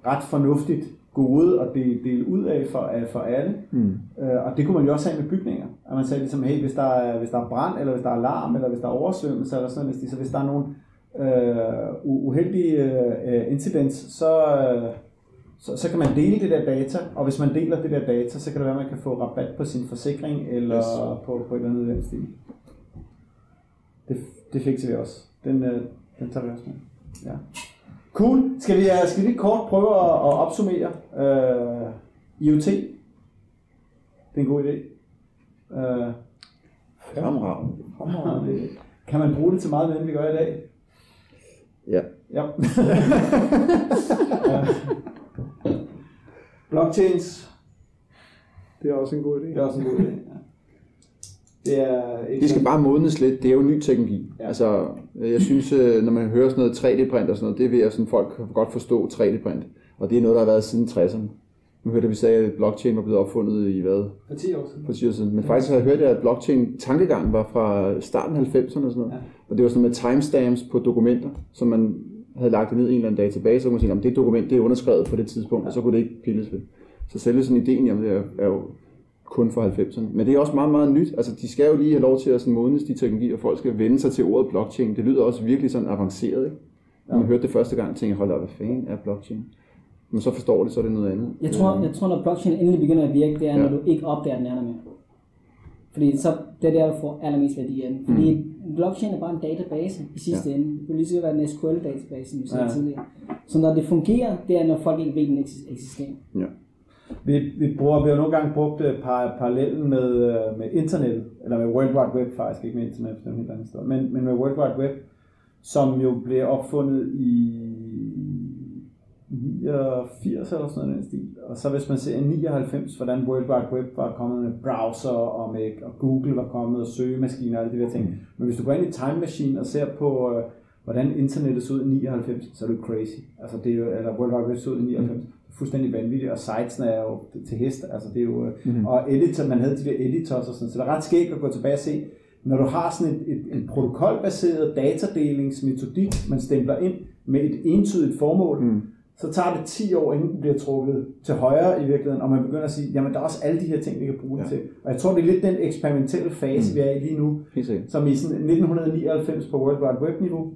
S1: ret fornuftigt gode at dele, dele ud af for, af for alle.
S3: Mm.
S1: Øh, og det kunne man jo også have med bygninger. At man sagde ligesom, hey, hvis der er, hvis der er brand, eller hvis der er larm, eller hvis der er oversvømmelse, eller sådan noget, så hvis der er nogle øh, uheldige øh, incidents, så, øh, så, så kan man dele det der data, og hvis man deler det der data, så kan det være, at man kan få rabat på sin forsikring, eller
S3: Yes.
S1: på, på et eller andet den stil. Det, det fikser vi også. Den, øh, den tager vi også med. Ja. Cool. Skal vi, øh, skal vi lige kort prøve at, at opsummere øh, IoT? Det er en god idé. Øh,
S3: Fremragende.
S1: fremragende kan man bruge det til meget mere, end vi gør i dag?
S3: Ja.
S1: Ja. Ja. Blockchains,
S2: Det er også en god idé.
S1: det er også en god idé. Ja. Det er ikke
S3: Det skal bare modnes lidt. Det er jo ny teknologi.
S1: Ja.
S3: Ja. Altså, jeg synes, øh, når man hører sådan noget 3D-print og sådan noget, det vil jeg sådan, folk godt forstå 3D-print. Og det er noget, der har været siden 60'erne. Nu hørte vi sagde, at blockchain var blevet opfundet i hvad?
S1: for 10 år siden.
S3: For 10 år siden. Men faktisk har jeg hørt, at blockchain-tankegangen var fra starten af 90'erne og sådan noget.
S1: Ja.
S3: Ja. Og det var sådan med timestamps på dokumenter, som man havde lagt det ned i en eller anden database, så kunne man sige, at det dokument det er underskrevet på det tidspunkt, ja. og så kunne det ikke pilles ved. Så selve sådan ideen jamen, det er, er jo kun for 90'erne. Men det er også meget, meget nyt. Altså, de skal jo lige have lov til at sådan modnes de teknologier, og folk skal vende sig til ordet blockchain. Det lyder også virkelig sådan avanceret, ikke? Når man hørte det første gang, tænkte jeg, hold da, hvad fanden er blockchain? Men så forstår det, så er det noget andet.
S5: Jeg tror, jeg tror, når blockchain endelig begynder at virke, det er, når
S3: Ja.
S5: du ikke opdager, den er der mere. Fordi så, det er der, du får allermest værdi af den. Fordi mm. blockchain er bare en database i sidste ja. ende. Det kunne lige så være en SQL-database, som vi sagde
S1: Ja.
S5: ja. tidligere. Så når det fungerer, det er, når folk ikke ved, den eksis- eksisterer.
S3: Ja.
S1: Vi, vi, bruger, vi har nogle gange brugt øh, par, parallellen med, øh, med internet, eller med World Wide Web faktisk, ikke med internet, for det er en helt anden historie, men, men med World Wide Web, som jo blev opfundet i 89 eller sådan noget stil. Og så hvis man ser i 99, hvordan World Wide Web var kommet med browser og, med, og Google var kommet og søgemaskiner og alle de der ting. Men hvis du går ind i Time Machine og ser på, øh, hvordan internettet så ud i 99, så er det crazy. Altså det er jo, eller World Wide Web så ud i 99. Det er fuldstændig vanvittigt, og sitesene er jo til hest. Altså det er jo, mm-hmm. Og editor, man havde de der editors og sådan, så det er ret skægt at gå tilbage og se, når du har sådan et, et, en protokolbaseret datadelingsmetodik, man stempler ind med et entydigt formål, mm. så tager det 10 år, inden den bliver trukket til højre i virkeligheden, og man begynder at sige, jamen der er også alle de her ting, vi kan bruge ja. det til. Og jeg tror, det er lidt den eksperimentelle fase, mm. vi er i lige nu, som i sådan 1999 på World Wide Web niveau.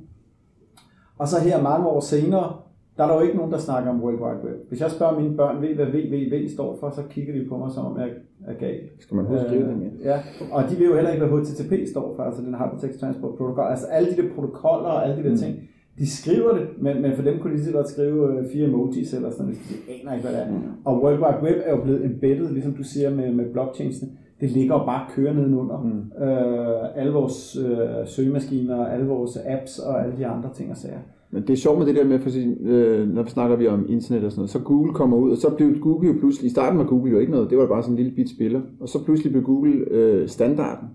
S1: Og så her mange år senere, der er der jo ikke nogen, der snakker om World Wide Web. Hvis jeg spørger mine børn, ved hvad www står for, så kigger de på mig, som om jeg er gal.
S3: Skal man huske skrive det med?
S1: Ja, og de ved jo heller ikke, hvad HTTP står for, altså den Hypertext Transport Protocol. Altså alle de der protokoller og alle de der mm. ting, de skriver det, men, men for dem kunne de lige så godt skrive øh, fire emojis eller sådan noget, hvis de aner ikke, hvad det er. Mm. Og World Wide Web er jo blevet embedded, ligesom du siger med, med blockchainsene. Det ligger jo bare kører nedenunder. Mm. Øh, alle vores øh, søgemaskiner, alle vores apps og alle de andre ting og sager.
S3: Men det er sjovt med det der med, for øh, når vi snakker vi om internet og sådan noget, så Google kommer ud, og så blev Google jo pludselig, i starten var Google jo ikke noget, det var bare sådan en lille bit spiller, og så pludselig blev Google øh, standarden.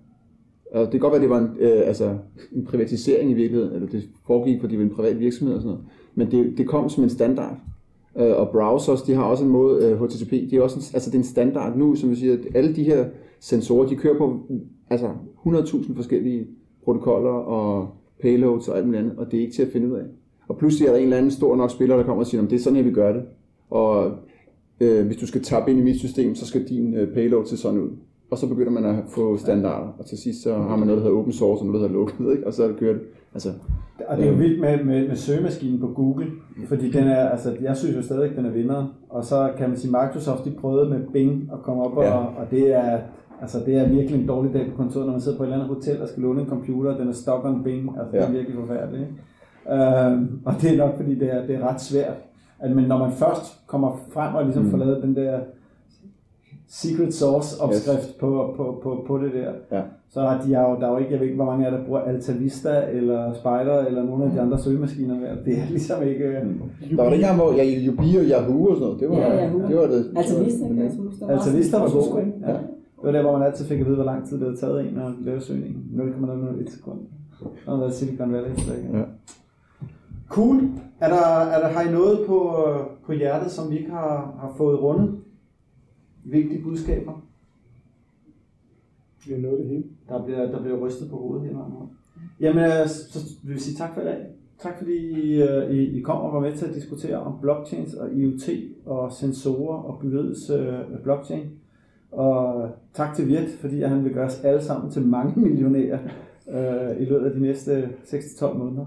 S3: Og det kan godt være, det var en, øh, altså, en privatisering i virkeligheden, eller det foregik, fordi det var en privat virksomhed og sådan noget, men det, det kom som en standard. Øh, og browsers, de har også en måde, øh, HTTP, det er også en, altså det er en standard nu, som vi siger, at alle de her sensorer, de kører på altså 100.000 forskellige protokoller og payloads og alt muligt andet, og det er ikke til at finde ud af. Og pludselig er der en eller anden stor nok spiller, der kommer og siger, det er sådan, jeg vil gøre det. Og øh, hvis du skal tappe ind i mit system, så skal din øh, payload se sådan ud. Og så begynder man at få standarder, og til sidst så har man noget, der hedder open source, og noget, der hedder lukket, ikke? og så er det kørt. Altså,
S1: Og det er jo vildt med, med, med søgemaskinen på Google, fordi den er, altså, jeg synes jo stadig, den er vinder. Og så kan man sige, Microsoft de prøvede med Bing at komme op,
S3: Ja.
S1: og, og det er, altså, det er virkelig en dårlig dag på kontoret, når man sidder på et eller andet hotel og skal låne en computer, og den er stuck on Bing, altså det er
S3: Ja.
S1: virkelig forfærdeligt. Ikke? Øhm, og det er nok, fordi det er, det er ret svært. At, men når man først kommer frem og ligesom mm. får lavet den der secret source opskrift yes. på, på, på, på det der,
S3: Ja.
S1: så er de er jo, der er jo ikke, jeg ved ikke, hvor mange af der bruger Alta Vista, eller Spider, eller nogle af de andre søgemaskiner mere. Det er ligesom ikke... Mm.
S3: der var det ikke engang, hvor ja, Yubi og Yahoo og sådan noget, det var,
S5: Ja, Yahoo.
S3: det var det.
S5: Altså,
S3: det var,
S5: kan
S3: det,
S5: jeg huske. der var
S1: god, ikke? Ja. Det var der, hvor man altid fik at vide, hvor lang tid det havde taget en at lave søgningen. 0,001 sekund. Der har været Silicon Valley. Så ikke?
S3: Ja.
S1: Cool. Er der, er der, har I noget på, på hjertet, som vi ikke har, har fået rundet? Vigtige budskaber?
S2: Vi har nået det hele.
S1: Der bliver, der bliver rystet på hovedet her. Jamen, øh, så vil vi sige tak for i dag. Tak fordi I, øh, I, I kom og var med til at diskutere om blockchains og IoT og sensorer og byggeriets øh, blockchain. Og tak til Virt, fordi han vil gøre os alle sammen til mange millionærer øh, i løbet af de næste 6-12 måneder.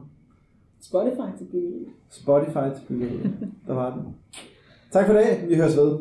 S5: Spotify til byggeri.
S1: Spotify til byggeriet. Der var den. Tak for det. Vi høres ved.